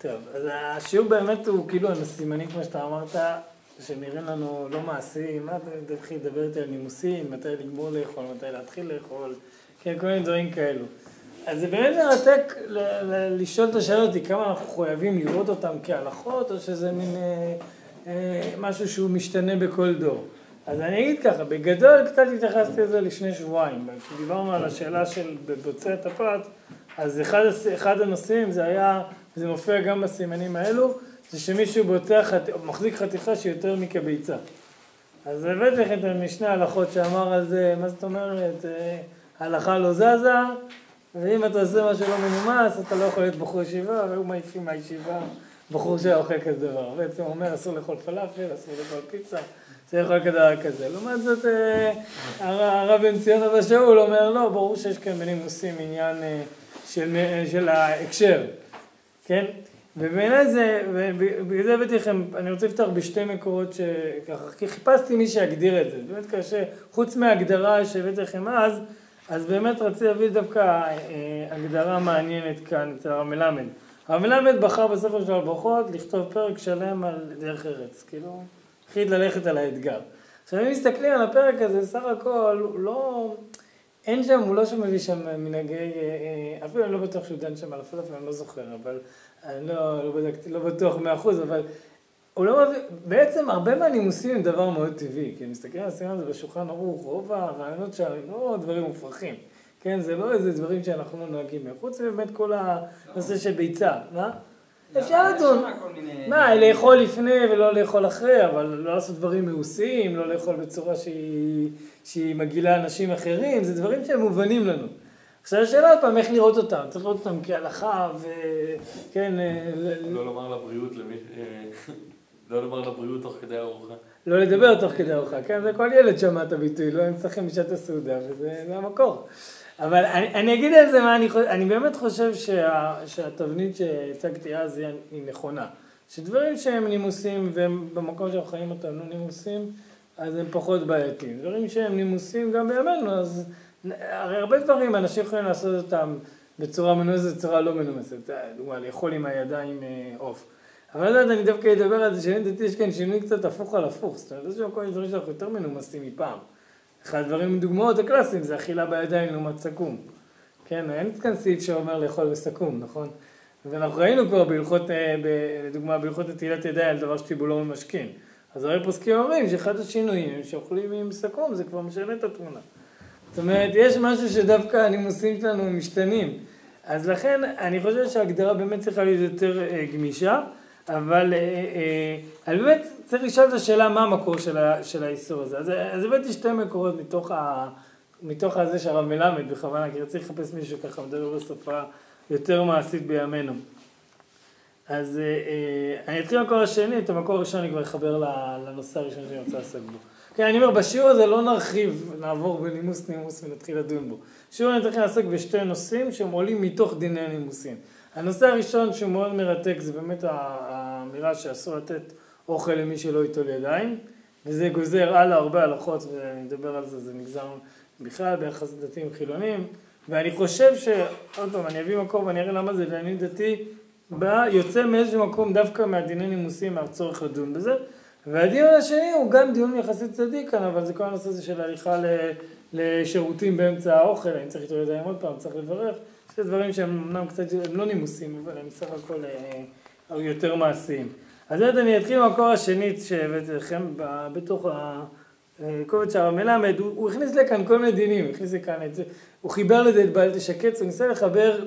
טוב, אז השיעור באמת הוא כאילו הסימנים, כמו שאתה אמרת, שנראים לנו לא מעשיים, מה אתה תתחיל לדבר איתי על נימוסים, מתי לגמור לאכול, מתי להתחיל לאכול, כן, כל מיני דברים כאלו. אז זה באמת מרתק לשאול את השאלה אותי כמה אנחנו חייבים לראות אותם כהלכות, או שזה מין אה, אה, משהו שהוא משתנה בכל דור. אז אני אגיד ככה, בגדול קצת התייחסתי לזה לפני שבועיים, כשדיברנו על השאלה של בבוצע הפת, אז אחד, אחד הנושאים זה היה, זה מופיע גם בסימנים האלו, זה שמישהו בוצע, חת... מחזיק חתיכה שהיא יותר מכביצה. אז הבאתי לכם את המשנה הלכות שאמר על זה, מה זאת אומרת, אה, הלכה לא זזה, ואם אתה עושה משהו לא מנומס, אתה לא יכול להיות בחור ישיבה, והיו מעיפים מהישיבה בחור שהיה אוכל כזה דבר. בעצם הוא אומר, אסור לאכול פלאפל, אסור לאכול פיצה, צריך לאכול כזה כזה. לעומת זאת, אה, הרב בן ציון אבא שאול אומר, לא, ברור שיש כאן בנימוסים עניין אה, של ההקשר, כן? ובעיניי זה, ובגלל זה הבאתי לכם, אני רוצה לפתוח בשתי מקורות שככה, כי חיפשתי מי שיגדיר את זה, באמת קשה, חוץ מההגדרה שהבאתי לכם אז, אז באמת רציתי להביא דווקא אה, הגדרה מעניינת כאן אצל הרב מלמד. הרב מלמד בחר בספר של הברכות לכתוב פרק שלם על דרך ארץ, כאילו, החליט ללכת על האתגר. עכשיו אם מסתכלים על הפרק הזה, סך הכל הוא לא, אין שם, הוא לא שם מביא שם מנהגי, אה, אה, אפילו אני לא בטוח שהוא דן שם על הפלאפל, אני לא זוכר, אבל אני לא, לא בדקתי, לא בטוח מאה אחוז, אבל הוא לא מביא, בעצם הרבה מהנימוסים הם דבר מאוד טבעי, כי מסתכלים על הסימן הזה בשולחן ערוך, רוב הרעיונות שם הם לא דברים מופרכים, כן, זה לא איזה דברים שאנחנו לא נוהגים מהם, חוץ מבאמת כל הנושא של ביצה, מה? אפשר לדון, מה, לאכול לפני ולא לאכול אחרי, אבל לא לעשות דברים מאוסים, לא לאכול בצורה שהיא, שהיא מגעילה אנשים אחרים, זה דברים שהם מובנים לנו. עכשיו השאלה עוד פעם, איך לראות אותם? צריך לראות אותם כהלכה וכן... אה, לא לומר לבריאות למי... לא לומר לבריאות תוך כדי ארוחה. לא לדבר תוך כדי ארוחה, כן? זה כל ילד שמע את הביטוי, לא נצטרכים בשעת הסעודה, וזה המקור. אבל אני, אני אגיד על זה מה אני חושב, אני באמת חושב שה, שהתבנית שהצגתי אז היא נכונה. שדברים שהם נימוסים, והם במקום שאנחנו חיים אותם לא נימוסים, אז הם פחות בעייתיים. דברים שהם נימוסים גם בימינו, אז הרי הרבה דברים אנשים יכולים לעשות אותם בצורה מנומסת, בצורה לא מנומסת. דוגמה, לאכול עם הידיים אה, עוף. אבל אני יודעת, אני דווקא אדבר על זה שאני דעתי יש כאן שינוי קצת הפוך על הפוך. זאת אומרת, יש כל מיני דברים שאנחנו יותר מנומסים מפעם. אחד הדברים, דוגמאות הקלאסיים, זה אכילה בידיים לעומת סכו"ם. כן, אין כאן סעיף שאומר לאכול בסכו"ם, נכון? ואנחנו ראינו כבר בהלכות, אה, לדוגמה, בהלכות נטילת ידיים על דבר שטיבולו ממשכין. אז הרי פוסקים אומרים שאחד השינויים שאוכלים עם סכו"ם, זה כבר משנה את התמונה. זאת אומרת, יש משהו שדווקא הנימוסים שלנו משתנים. אז לכן, אני חושב שההגדרה באמת צריכה להיות יותר אה, גמישה, אבל אה, אה, באמת צריך לשאול את השאלה מה המקור של, ה, של האיסור הזה. אז, אז הבאתי שתי מקורות מתוך, ה, מתוך הזה שהרב מלמד בכוונה, כי רציתי לחפש מישהו ככה מדבר בשפה יותר מעשית בימינו. אז אה, אה, אני אתחיל במקור השני, את המקור הראשון אני כבר אחבר לנושא הראשון שאני רוצה לעסוק בו. כן, אני אומר, בשיעור הזה לא נרחיב, נעבור בנימוס נימוס ונתחיל לדון בו. שיעור אני צריך לעסוק בשתי נושאים שהם עולים מתוך דיני נימוסים. הנושא הראשון שהוא מאוד מרתק זה באמת האמירה שאסור לתת אוכל למי שלא ייטול ידיים, וזה גוזר הלאה הרבה הלכות, ואני מדבר על זה, זה נגזר בכלל ביחס לדתיים חילונים, ואני חושב ש... עוד פעם, אני אביא מקום ואני אראה למה זה לעניות דתי, בא, יוצא מאיזשהו מקום דווקא מהדיני נימוסים, מהצורך לדון בזה. והדיון השני הוא גם דיון יחסית צדיק כאן, אבל זה כל הנושא הזה של הליכה לשירותים באמצע האוכל, אני צריך להתעודד ידיים עוד פעם, צריך לברך. זה דברים שהם אמנם קצת, הם לא נימוסים, אבל הם סך הכל אה, יותר מעשיים. אז באמת אני אתחיל מהמקור השני שהבאתי לכם, בתוך הקובץ של הרב מלמד, הוא, הוא הכניס לכאן כל מיני דינים, הוא הכניס לכאן את זה, הוא חיבר לזה את בעל תשקץ, הוא ניסה לחבר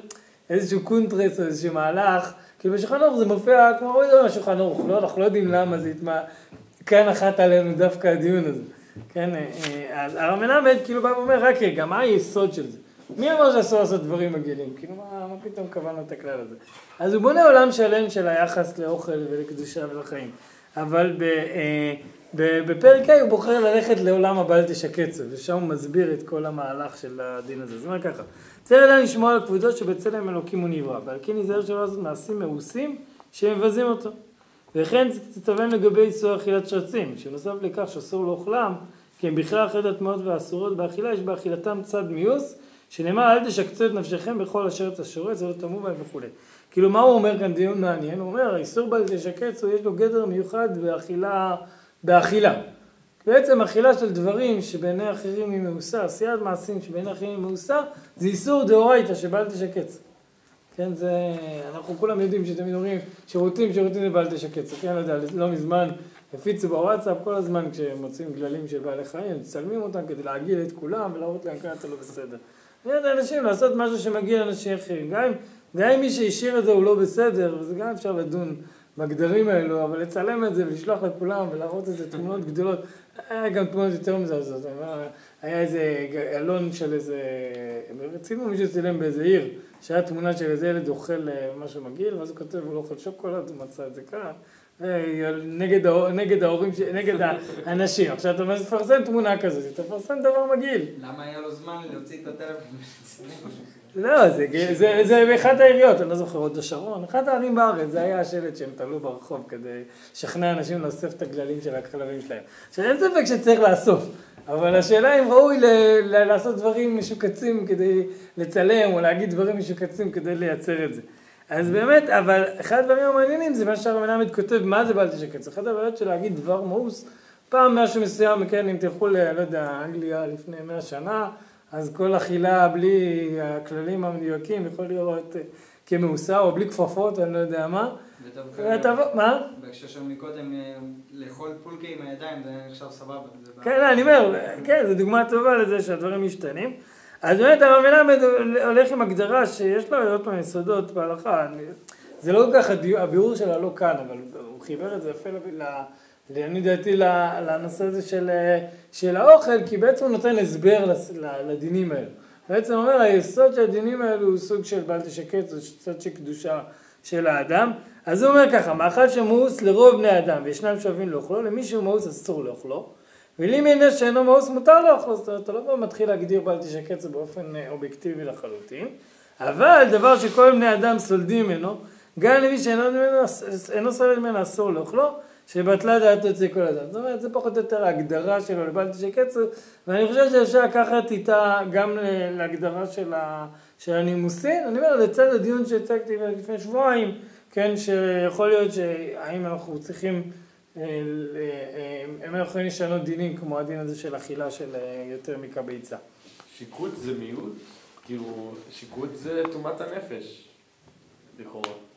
איזשהו קונטרס או איזשהו מהלך, כאילו בשולחן ערוך זה מופיע כמו אוי אוי בשולחן ערוך, לא, אנחנו לא יודעים למה זה התמה, כאן נחת עלינו דווקא הדיון הזה, כן, אה, אה, אז הרב מלמד כאילו בא ואומר, רק רגע, מה היסוד של זה? מי אמר שאסור לעשות דברים מגעילים? כאילו, מה, מה פתאום קבענו את הכלל הזה? אז הוא בונה עולם שלם של היחס לאוכל ולקדושה ולחיים. אבל ב, אה, בפרק ה' הוא בוחר ללכת לעולם הבל תשקצו, ושם הוא מסביר את כל המהלך של הדין הזה. זאת אומרת ככה, צריך אדם לשמוע על כבודו שבצלם אלוקים הוא נברא, ועל כן ייזהר שלא לעשות מעשים מאוסים שמבזים אותו. וכן תתכוון לגבי איסור אכילת שרצים, שנוסף לכך שאסור לאוכלם, כי הם בכלל אחרי הטמעות והאסורות באכילה, יש באכילתם צד מיוס, שנאמר אל תשקצו את נפשכם בכל אשר תשורץ ולא תמו בהם וכולי. כאילו מה הוא אומר כאן דיון מעניין? הוא אומר האיסור בל תשקץ יש לו גדר מיוחד באכילה, באכילה. בעצם אכילה של דברים שבעיני אחרים היא מאוסה, עשיית מעשים שבעיני אחרים היא מאוסה, זה איסור דאורייתא שבל תשקץ. כן, זה, אנחנו כולם יודעים שתמיד אומרים שירותים, שירותים זה בל תשקץ. כן, לא יודע, לא מזמן הפיצו בוואטסאפ כל הזמן כשהם מוצאים גללים של בעלי חיים, מצלמים אותם כדי להגעיל את כולם ולהראות להם כאן אתה לא בסדר. זה אנשים לעשות משהו שמגיע לאנשים אחרים. גם אם מי שהשאיר את זה הוא לא בסדר, וזה גם אפשר לדון בגדרים האלו, אבל לצלם את זה ולשלוח לכולם ולהראות איזה תמונות גדולות, היה גם תמונות יותר מזעזעות. היה איזה אלון של איזה, רצינו מישהו צילם באיזה עיר, שהיה תמונה של איזה ילד אוכל אה, משהו מגעיל, ואז הוא כותב, הוא לא אוכל שוקולד, הוא מצא את זה כאן. אה, נגד, נגד ההורים, נגד האנשים. עכשיו אתה מפרסם תמונה כזאת, אתה מפרסם דבר מגעיל. למה היה לו זמן להוציא את הטלפון? לא, זה, זה, זה באחת העיריות, אני לא זוכר, עוד השרון, אחת הערים בארץ, זה היה השלט שהם תלו ברחוב כדי לשכנע אנשים לאסוף את הגללים של הכלבים שלהם. עכשיו אין ספק שצריך לאסוף, אבל השאלה אם ראוי לעשות דברים משוקצים כדי לצלם, או להגיד דברים משוקצים כדי לייצר את זה. אז באמת, אבל אחד הדברים המעניינים זה מה שהרב מלמד כותב, מה זה בל תשקץ? אחת הבעיות של להגיד דבר מאוס, פעם משהו מסוים, כן, אם תלכו ל... לא יודע, אנגליה לפני מאה שנה, אז כל אכילה בלי הכללים המדויקים יכול לראות אה, כמאוסה, או בלי כפפות, אני לא יודע מה. מה? בהקשר שם מקודם, אה, לאכול פולקה עם הידיים זה נחשב סבבה. כן, אני אומר, כן, זו דוגמה טובה לזה שהדברים משתנים. אז באמת הרב מלמד הולך עם הגדרה שיש לו עוד פעם יסודות בהלכה. זה לא כל כך הביאור שלה לא כאן, אבל הוא חיבר את זה יפה לעניות דעתי לנושא הזה של, של האוכל, כי בעצם הוא נותן הסבר לדינים האלו. בעצם אומר, היסוד של הדינים האלו הוא סוג של בל תשקץ, הוא יסוד של קדושה של האדם. אז הוא אומר ככה, מאכל שמאוס לרוב בני אדם, וישנם שווים לאוכלו, למי שהוא מאוס אסור לאוכלו. ולי מיני שאינו מאוס מותר לאכול, זאת אומרת, אתה לא מתחיל להגדיר בל תשקץ באופן אה, אובייקטיבי לחלוטין, אבל דבר שכל בני אדם סולדים ממנו, גם למי שאינו סולד ממנו אסור לאכלו, שבטלה דעת יוצא כל אדם. זאת אומרת, זה פחות או יותר ההגדרה שלו לבל תשקץ, ואני חושב שאפשר לקחת איתה גם להגדרה של, ה, של הנימוסין. אני אומר, לצד הדיון שהצגתי לפני שבועיים, כן, שיכול להיות שהאם אנחנו צריכים אה, אה, הם יכולים לשנות דינים כמו הדין הזה של אכילה של אה, יותר מקביצה. שיקוט זה מיעוט? כאילו, שיקוט זה טומאת הנפש, לכאורה.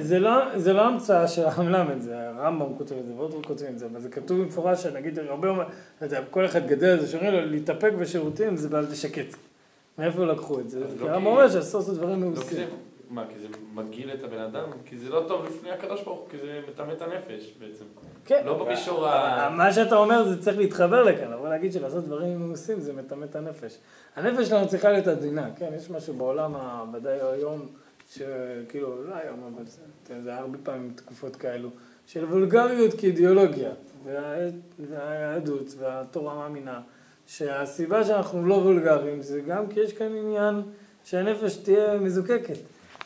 זה לא, זה לא המצאה של המלמד, זה הרמב"ם כותב את זה ועוד כותבים את זה, אבל זה כתוב במפורש, שנגיד הרבה, אומר, כל אחד גדל על זה, שאומרים לו להתאפק בשירותים זה בעל תשקץ. מאיפה לקחו את זה? כי לא הרמב"ם אומר שאסור לעשות דברים לא מאוסים. מה, כי זה מגעיל את הבן אדם? כי זה לא טוב לפני הקדוש ברוך הוא, כי זה מטמא את הנפש בעצם. כן. לא במישור ה... מה שאתה אומר זה צריך להתחבר לכאן, אבל להגיד שלעשות דברים מעושים זה מטמא את הנפש. הנפש שלנו צריכה להיות עדינה, כן? יש משהו בעולם, ודאי היום, שכאילו, לא היום, אבל זה, זה הרבה פעמים תקופות כאלו, של וולגריות כאידיאולוגיה, והיהדות והתורה מאמינה, שהסיבה שאנחנו לא וולגריים זה גם כי יש כאן עניין שהנפש תהיה מזוקקת.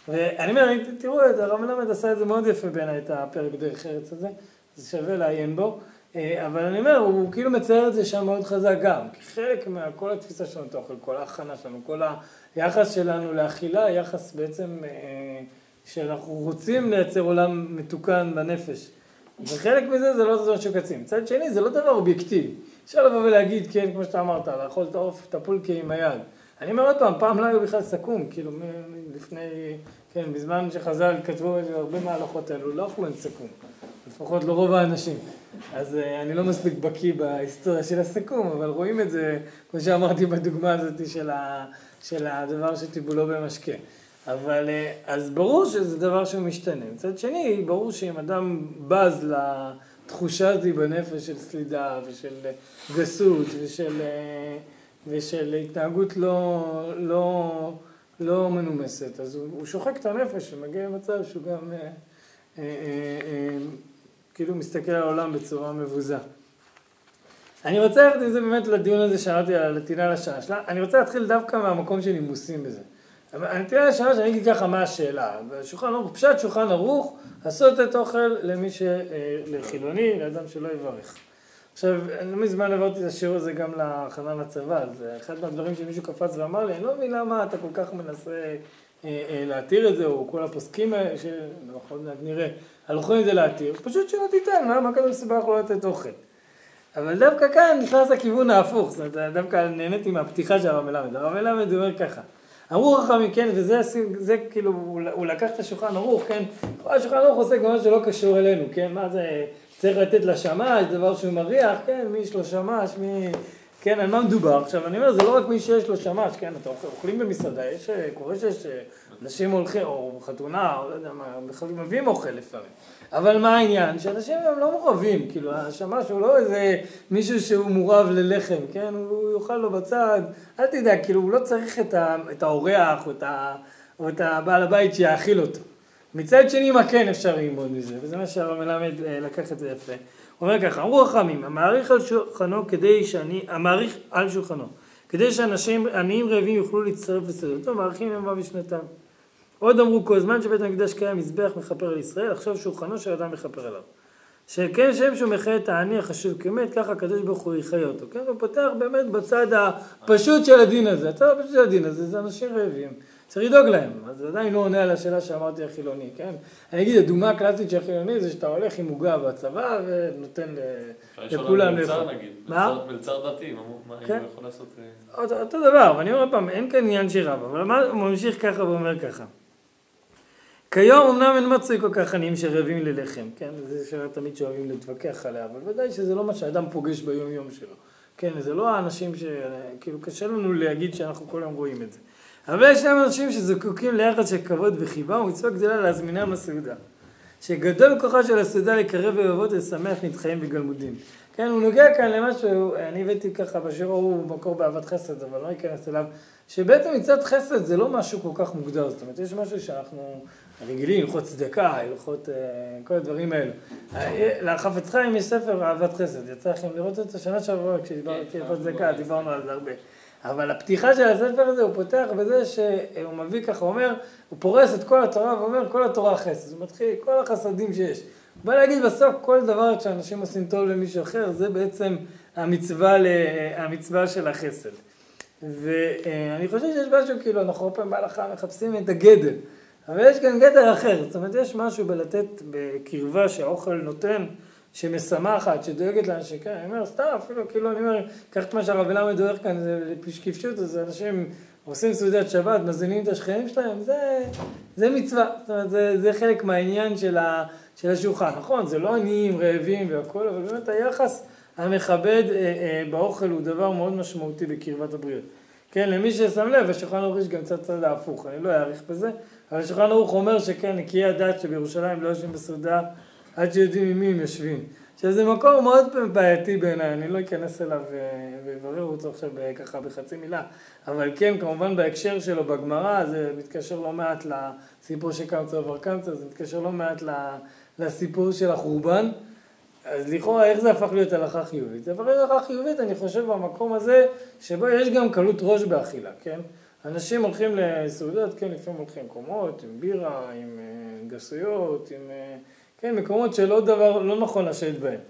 ואני אומר, תראו, הרב מלמד עשה את זה מאוד יפה בעיניי, את הפרק דרך ארץ הזה, זה שווה לעיין בו, אבל אני אומר, הוא כאילו מצייר את זה שם מאוד חזק גם, כי חלק מכל התפיסה שלנו את האוכל, כל ההכנה שלנו, כל היחס שלנו לאכילה, יחס בעצם אה, שאנחנו רוצים לייצר עולם מתוקן בנפש. וחלק מזה זה לא דבר שקצים. מצד שני, זה לא דבר אובייקטיבי. אפשר לבוא ולהגיד, כן, כמו שאתה אמרת, לאכול את העוף, את הפולקי עם היד. אני אומר עוד פעם, פעם לא היו בכלל סכו"ם, כאילו לפני, כן, בזמן שחז"ל כתבו הרבה מההלכות האלו, לא אכלו עם סכו"ם, לפחות לא האנשים. אז אה, אני לא מספיק בקיא בהיסטוריה של הסכו"ם, אבל רואים את זה, כמו שאמרתי בדוגמה הזאת של, ה, של הדבר שטיבולו במשקה. אבל אה, אז ברור שזה דבר שהוא משתנה. מצד שני, ברור שאם אדם בז לתחושה הזאת בנפש של סלידה ושל גסות ושל... אה, ושל התנהגות לא, לא, לא מנומסת. אז הוא, הוא שוחק את הנפש ומגיע למצב שהוא גם אה, אה, אה, כאילו מסתכל על העולם בצורה מבוזה. אני רוצה ללכת עם זה באמת לדיון הזה שאמרתי על הנתינה לשעה שלה. אני רוצה להתחיל דווקא מהמקום של נימוסים בזה. הנתינה לשעה שאני אגיד ככה מה השאלה. בשולחן ערוך, פשט שולחן ערוך, לעשות את אוכל למי ש... אה, לחילוני, לאדם שלא יברך. עכשיו, לא מזמן עברתי את השיעור הזה גם להכנה לצבא, אז אחד מהדברים שמישהו קפץ ואמר לי, אני לא מבין למה אתה כל כך מנסה אה, אה, להתיר את זה, או כל הפוסקים, שנכון, נראה, הלכו עם זה להתיר, פשוט שלא תיתן, מה, מה כזה מסובך לא לתת אוכל. אבל דווקא כאן נכנס לכיוון ההפוך, זאת אומרת, דווקא נהניתי מהפתיחה של הרב מלמד. הרב מלמד אומר ככה, אמרו חכמים, כן, וזה זה, כאילו, הוא לקח את השולחן ערוך, כן, השולחן ערוך עוסק במה שלא קשור אלינו, כן, מה זה, צריך לתת לשמש, דבר שהוא מריח, כן, מי יש לו שמש, מי... כן, על מה מדובר? עכשיו, אני אומר, זה לא רק מי שיש לו שמש, כן, אתם אוכלים במסעדה, יש, קורה שיש אנשים הולכים, או חתונה, או לא יודע מה, בכלל מביאים אוכל לפעמים. אבל מה העניין? שאנשים הם לא מורבים, כאילו, השמש הוא לא איזה מישהו שהוא מורב ללחם, כן? הוא יאכל לו בצד, אל תדאג, כאילו, הוא לא צריך את, ה, את האורח או את, ה, או את הבעל הבית שיאכיל אותו. מצד שני, מה כן אפשר ללמוד מזה, וזה מה שהרב מלמד אה, לקח את זה יפה. הוא אומר ככה, אמרו חכמים, המעריך על שולחנו כדי שאני, המעריך על שולחנו, כדי שאנשים עניים רעבים יוכלו להצטרף לסעודתו, מעריכים ימיו ושנתם. עוד אמרו כל זמן שבית המקדש קיים מזבח מכפר על ישראל, עכשיו שולחנו של אדם מכפר עליו. שכן שם שהוא מחיה את העני החשוב כמת, ככה הקדוש ברוך הוא יחיה אותו. כן, הוא פותח באמת בצד הפשוט של הדין הזה. הצד הפשוט של הדין הזה זה אנשים רעבים. צריך לדאוג להם. אז זה עדיין לא עונה על השאלה שאמרתי החילוני, כן? אני אגיד, הדוגמה הקלאסית של החילוני זה שאתה הולך עם עוגה בצבא ונותן לכולם לאכול. מה? מלצר דתי, מה כן? הוא יכול לעשות? אותו, אותו דבר, ואני אומר פעם, אין כאן עניין שרב, אבל הוא ממשיך ככה ואומר ככה. כיום אמנם אין מצוי כל כך עניים שרעבים ללחם, כן? זו שאלה תמיד שאוהבים להתווכח עליה, אבל ודאי שזה לא מה שאדם פוגש ביום יום שלו. כן, זה לא האנשים ש... כאילו קשה לנו להגיד שאנחנו כל היום רואים את זה. אבל יש להם אנשים שזקוקים ליחד של כבוד וחיבה ומצווה גדולה להזמינם לסעודה. שגדול כוחה של הסעודה לקרב ולבבות ולשמח נתחיים בגלמודים. כן, הוא נוגע כאן למשהו, אני הבאתי ככה בשיעור הוא מקור באהבת חסד, אבל לא אכנס אליו, שבעצם מצד חסד זה לא משהו כל כך מוגדר, זאת אומרת, יש משהו שאנחנו רגילים, הלכות צדקה, הלכות אה, כל הדברים האלו. אה, לחפץ חיים יש ספר אהבת חסד, יצא לכם לראות אותו שנה שעברה כשדיברתי על הלכות צדקה, דיברנו על זה הרבה. אבל הפתיחה של הספר הזה הוא פותח בזה שהוא מביא ככה, הוא אומר, הוא פורס את כל התורה ואומר כל התורה חסד, הוא מתחיל, כל החסדים שיש. הוא בא להגיד בסוף כל דבר שאנשים עושים טוב למישהו אחר, זה בעצם המצווה, המצווה של החסד. ואני חושב שיש משהו, כאילו, אנחנו הרבה פעמים בהלכה מחפשים את הגדר. אבל יש כאן גדר אחר, זאת אומרת, יש משהו בלתת בקרבה שהאוכל נותן, שמשמחת, שדואגת לאנשים, כן, אני אומר, סתם, אפילו, כאילו, אני אומר, קח את מה שהרב אלעמד מדבר כאן, זה כפשוט, אז אנשים עושים סעודת שבת, מזינים את השכנים שלהם, זה, זה מצווה, זאת אומרת, זה, זה חלק מהעניין של, ה, של השולחן, נכון, זה לא עניים, רעבים והכול, אבל באמת היחס המכבד אה, אה, באוכל הוא דבר מאוד משמעותי בקרבת הבריאות. כן, למי ששם לב, השולחן ערוך יש גם קצת צד ההפוך, אני לא אאריך בזה, אבל השולחן ערוך אומר שכן, נקיי הדת שבירושלים לא יושבים בסעודה עד שיודעים עם מי הם יושבים. עכשיו זה מקור מאוד בעייתי בעיניי, אני לא אכנס אליו אה, ואברר אותו עכשיו ככה בחצי מילה, אבל כן, כמובן בהקשר שלו בגמרא, זה מתקשר לא מעט לסיפור של ובר קמצא, זה מתקשר לא מעט לסיפור של החורבן. אז לכאורה איך זה הפך להיות הלכה חיובית? זה הפך להיות הלכה חיובית, אני חושב, במקום הזה, שבו יש גם קלות ראש באכילה, כן? אנשים הולכים לסעודות, כן, לפעמים הולכים מקומות, עם בירה, עם אה, גסויות, עם, אה, כן, מקומות שלא דבר, לא נכון לשבת בהם.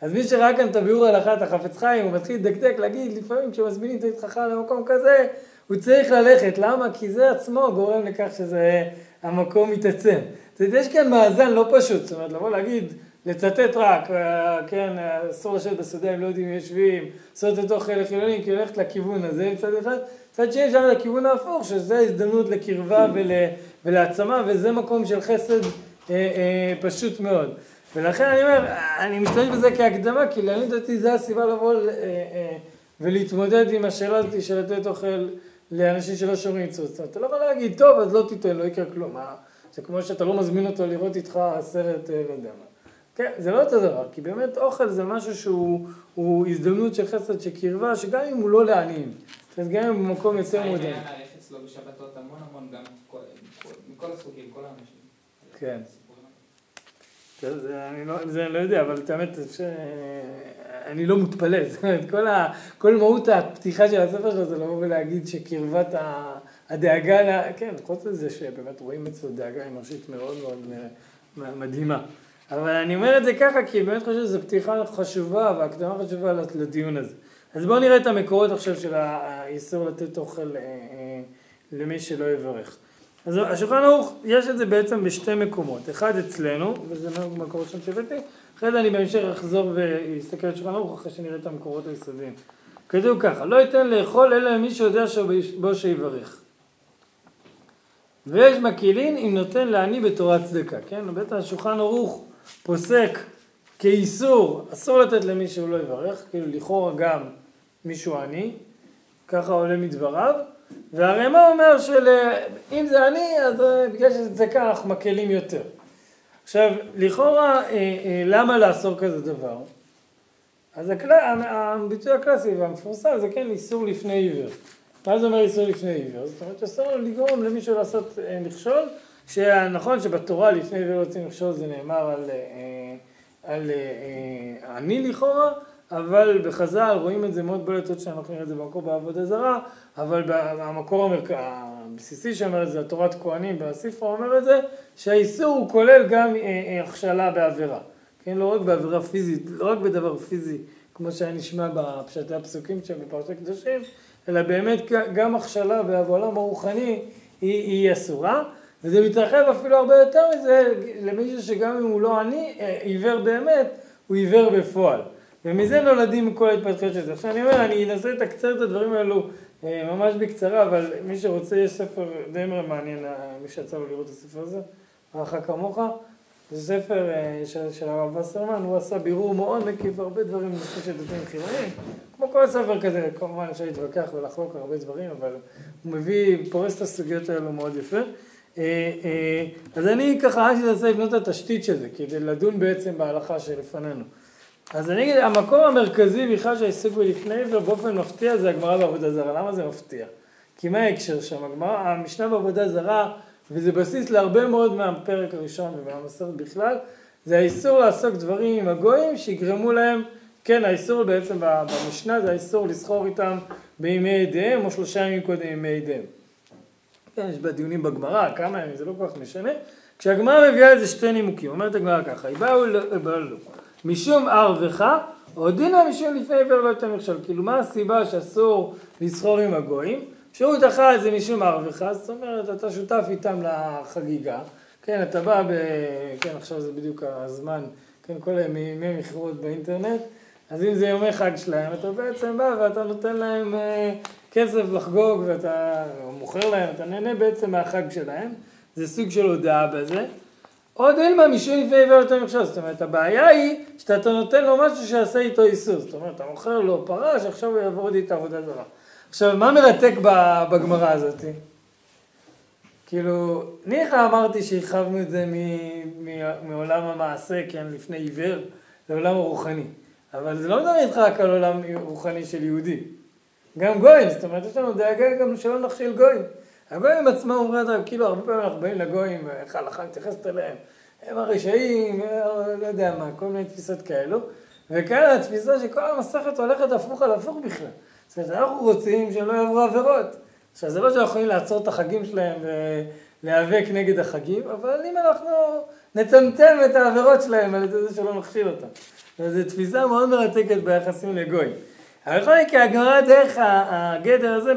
אז מי שראה כאן את הביאור ההלכה, את החפץ חיים, הוא מתחיל לדקדק, להגיד, לפעמים כשמזמינים את חכם למקום כזה, הוא צריך ללכת. למה? כי זה עצמו גורם לכך שזה, המקום מתעצם. זאת אומרת, יש כאן מאזן לא פשוט, זאת אומרת, לבוא להגיד, לצטט רק, אה, כן, אסור לשבת בסעודה אם לא יודעים אם יושבים, לעשות את אוכל לחילונים, כי ללכת לכיוון הזה מצד אחד, מצד שני אפשר לכיוון ההפוך, שזה הזדמנות לקרבה ול, ולהעצמה, וזה מקום של חסד אה, אה, פשוט מאוד. ולכן אני אומר, אני משתמש בזה כהקדמה, כי לעניות דעתי זה הסיבה לבוא אה, אה, ולהתמודד עם השאלה הזאת של לתת אוכל לאנשים שלא שומרים אומרת, אתה לא יכול להגיד, טוב, אז לא תיתן, לא יקרה כלום. זה כמו שאתה לא מזמין אותו לראות איתך סרט, אה, לא יודע מה. כן, זה לא אותו דבר, כי באמת אוכל זה משהו שהוא הזדמנות של חסד, של קרבה, שגם אם הוא לא לעניים, אז גם אם הוא במקום יותר מודע. היה ללכת אצלו בשבתות המון המון, גם מכל הסוגים, כל האנשים. כן. אני לא, זה אני לא יודע, אבל את האמת, אני לא מתפלא, זאת אומרת, כל, ה, כל מהות הפתיחה של הספר שלו זה לבוא ולהגיד שקרבת הדאגה, כן, חוץ מזה שבאמת רואים אצלו דאגה אנושית מאוד מאוד מדהימה. אבל אני אומר את זה ככה כי באמת חושב שזו פתיחה חשובה והקדמה חשובה לדיון הזה. אז בואו נראה את המקורות עכשיו של האיסור לתת אוכל אה, אה, למי שלא יברך. אז השולחן ערוך, יש את זה בעצם בשתי מקומות. אחד אצלנו, וזה מקורות שם שהבאתי, אחרי זה אני בהמשך אחזור ואסתכל על שולחן ערוך אחרי שנראה את המקורות היסודיים. כתוב ככה, לא ייתן לאכול אלא למי שיודע שבו שיברך. ויש מקילין אם נותן לעני בתורת צדקה, כן? בית השולחן ערוך פוסק כאיסור, אסור לתת למי שהוא לא יברך, כאילו לכאורה גם מישהו עני, ככה עולה מדבריו, והרמ"א אומר שאם זה עני, אז אה, בגלל שזה אנחנו מקלים יותר. עכשיו, לכאורה, אה, אה, למה לאסור כזה דבר? אז הכל... הביטוי הקלאסי והמפורסם זה כן איסור לפני עיוור. מה זה אומר איסור לפני עיוור? זאת אומרת אסור לגרום למישהו לעשות מכשול, שנכון שבתורה לפני עיוור לא יוצאים מכשול זה נאמר על, על עני לכאורה, אבל בחז"ל רואים את זה מאוד בולט, עוד שאנחנו נראה את זה במקור בעבודה זרה, אבל המקור המרכ... הבסיסי שאומר את זה, התורת כהנים והספרה אומר את זה, שהאיסור הוא כולל גם אה, אה, הכשלה בעבירה. כן, לא רק בעבירה פיזית, לא רק בדבר פיזי, כמו שהיה נשמע בפשטי הפסוקים שם בפרשת קדושים, אלא באמת גם הכשלה בעולם הרוחני היא, היא אסורה, וזה מתרחב אפילו הרבה יותר מזה למישהו שגם אם הוא לא עני, אה, עיוור באמת, הוא עיוור בפועל. ומזה נולדים כל ההתפתחויות של זה. עכשיו אני אומר, אני אנסה לתקצר את הדברים האלו אה, ממש בקצרה, אבל מי שרוצה, יש ספר די מעניין, אה, מי שיצא לו לראות את הספר הזה, הערכה כמוך, זה ספר של, של הרב וסרמן, הוא עשה בירור מאוד מקיף הרבה דברים בנושא של דתיים חילונים, כמו כל ספר כזה, כמובן אפשר להתווכח ולחלוק הרבה דברים, אבל הוא מביא, פורס את הסוגיות האלו מאוד יפה. אז אני ככה, עד שזה לבנות את התשתית של זה, כדי לדון בעצם בהלכה שלפנינו. אז אני אגיד, המקור המרכזי בכלל שהעיסוק בלפני ובאופן מפתיע זה הגמרא בעבודה זרה. למה זה מפתיע? כי מה ההקשר שם? הגמרא, המשנה בעבודה זרה, וזה בסיס להרבה מאוד מהפרק הראשון ומהמסורת בכלל, זה האיסור לעסוק דברים עם הגויים שיגרמו להם, כן, האיסור בעצם במשנה זה האיסור לסחור איתם בימי ידיהם או שלושה ימים קודם ימי ידיהם. כן, יש בה דיונים בגמרא, כמה ימים, זה לא כל כך משנה. כשהגמרא מביאה איזה שתי נימוקים, אומרת הגמרא ככה, היא באו לו, משום ערבך, או דינא משום לפני עבר לא יותר מכשול. כאילו מה הסיבה שאסור לסחור עם הגויים? אפשרות אחת זה משום ערבך, זאת אומרת אתה שותף איתם לחגיגה, כן, אתה בא ב... כן, עכשיו זה בדיוק הזמן, כן, כל ימי מכירות באינטרנט, אז אם זה יומי חג שלהם, אתה בעצם בא ואתה נותן להם אה, כסף לחגוג ואתה מוכר להם, אתה נהנה בעצם מהחג שלהם, זה סוג של הודעה בזה. עוד אילמה משום לפני עיוור יותר מכשול, זאת אומרת הבעיה היא שאתה נותן לו משהו שיעשה איתו איסור, זאת אומרת אתה מוכר לו פרה שעכשיו הוא יעבור איתה עבודה זרה. עכשיו מה מרתק בגמרא הזאת? כאילו, ניחא אמרתי שהרחבנו את זה מעולם המעשה, כן, לפני עיוור, לעולם הרוחני. אבל זה לא מדבר איתך רק על עולם רוחני של יהודי. גם גויים, זאת אומרת, יש לנו דאגה גם שלא נכשיל גויים. הגויים עצמם אומרים, כאילו הרבה פעמים אנחנו באים לגויים, איך ההלכה מתייחסת אליהם, הם הרשעים, לא יודע מה, כל מיני תפיסות כאלו, וכאלה התפיסה שכל המסכת הולכת הפוך על הפוך בכלל. זאת אומרת, אנחנו רוצים שהם לא יעברו עבירות. עכשיו, זה לא שאנחנו יכולים לעצור את החגים שלהם ולהיאבק נגד החגים, אבל אם אנחנו נצמצם את העבירות שלהם על ידי זה שלא נכשיל אותם. זו תפיסה מאוד מרתקת ביחסים לגויים. אבל בכל מקרה, הגמרא דרך הגדר הזה,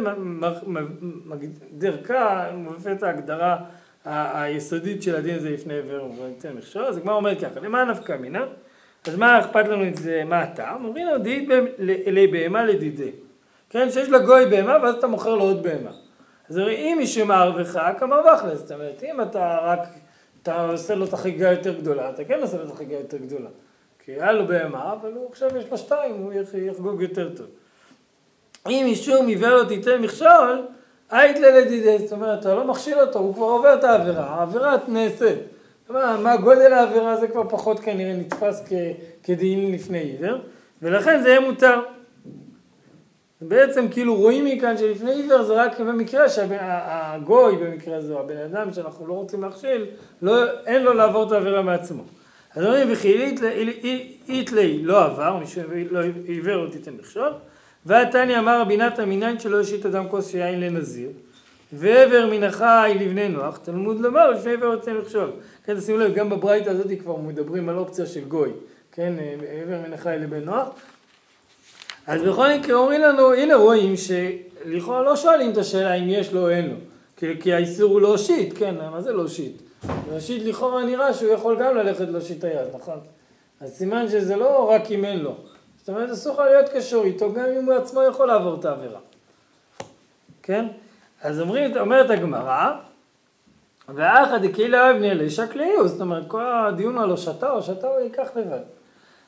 דרכה, מביא את ההגדרה היסודית של הדין הזה לפני עבר וניתן מכשול, אז הגמרא אומרת ככה, למה נפקא מינה? אז מה אכפת לנו את זה, מה הטעם? אומרים דאית אלי בהמה לדידי. כן, שיש לגוי בהמה ואז אתה מוכר לו עוד בהמה. אז הרי אם מישהו מערבך, כמרווח לה, זאת אומרת, אם אתה רק, אתה עושה לו את החגיגה יותר גדולה, אתה כן עושה לו את החגיגה יותר גדולה. כי היה לו בהמה, אבל הוא עכשיו יש לו שתיים, הוא יחגוג יותר טוב. אם משום עיוור לא תיתן מכשול, היית ללדידי, זאת אומרת, אתה לא מכשיל אותו, הוא כבר עובר את העבירה, העבירה נעשית. מה, מה גודל העבירה זה כבר פחות כנראה נתפס כ, כדין לפני עיוור, ולכן זה יהיה מותר. בעצם כאילו רואים מכאן שלפני עיוור זה רק במקרה שהגוי במקרה הזה, הבן אדם שאנחנו לא רוצים להכשיל, לא, אין לו לעבור את העבירה מעצמו. אז אומרים וכי איתלי לא עבר, מי עיוור לא תיתן מכשול, והתניא אמר רבי נתן מניין שלא השית אדם כוס יין לנזיר. ועבר מן החי לבני נוח, תלמוד לומר לפני עבר יוצא לחשוב. כן, שימו לב, גם בברייתא הזאת כבר מדברים על אופציה של גוי, כן, עבר מן החי לבן נוח. אז בכל מקרה אומרים לנו, הנה רואים שלכאורה לא שואלים את השאלה אם יש לו או אין לו, כי, כי האיסור הוא להושיט, כן, מה זה להושיט? להושיט לכאורה נראה שהוא יכול גם ללכת להושיט היד, נכון? אז סימן שזה לא רק אם אין לו. זאת אומרת, אסור לך להיות קשור איתו, גם אם הוא עצמו יכול לעבור את העבירה. כן? אז אומרים, אומרת הגמרא, ואחא דקהילה אבני אלישע כליהו, זאת אומרת, כל הדיון על הושטה, הושטה הוא ייקח לבד.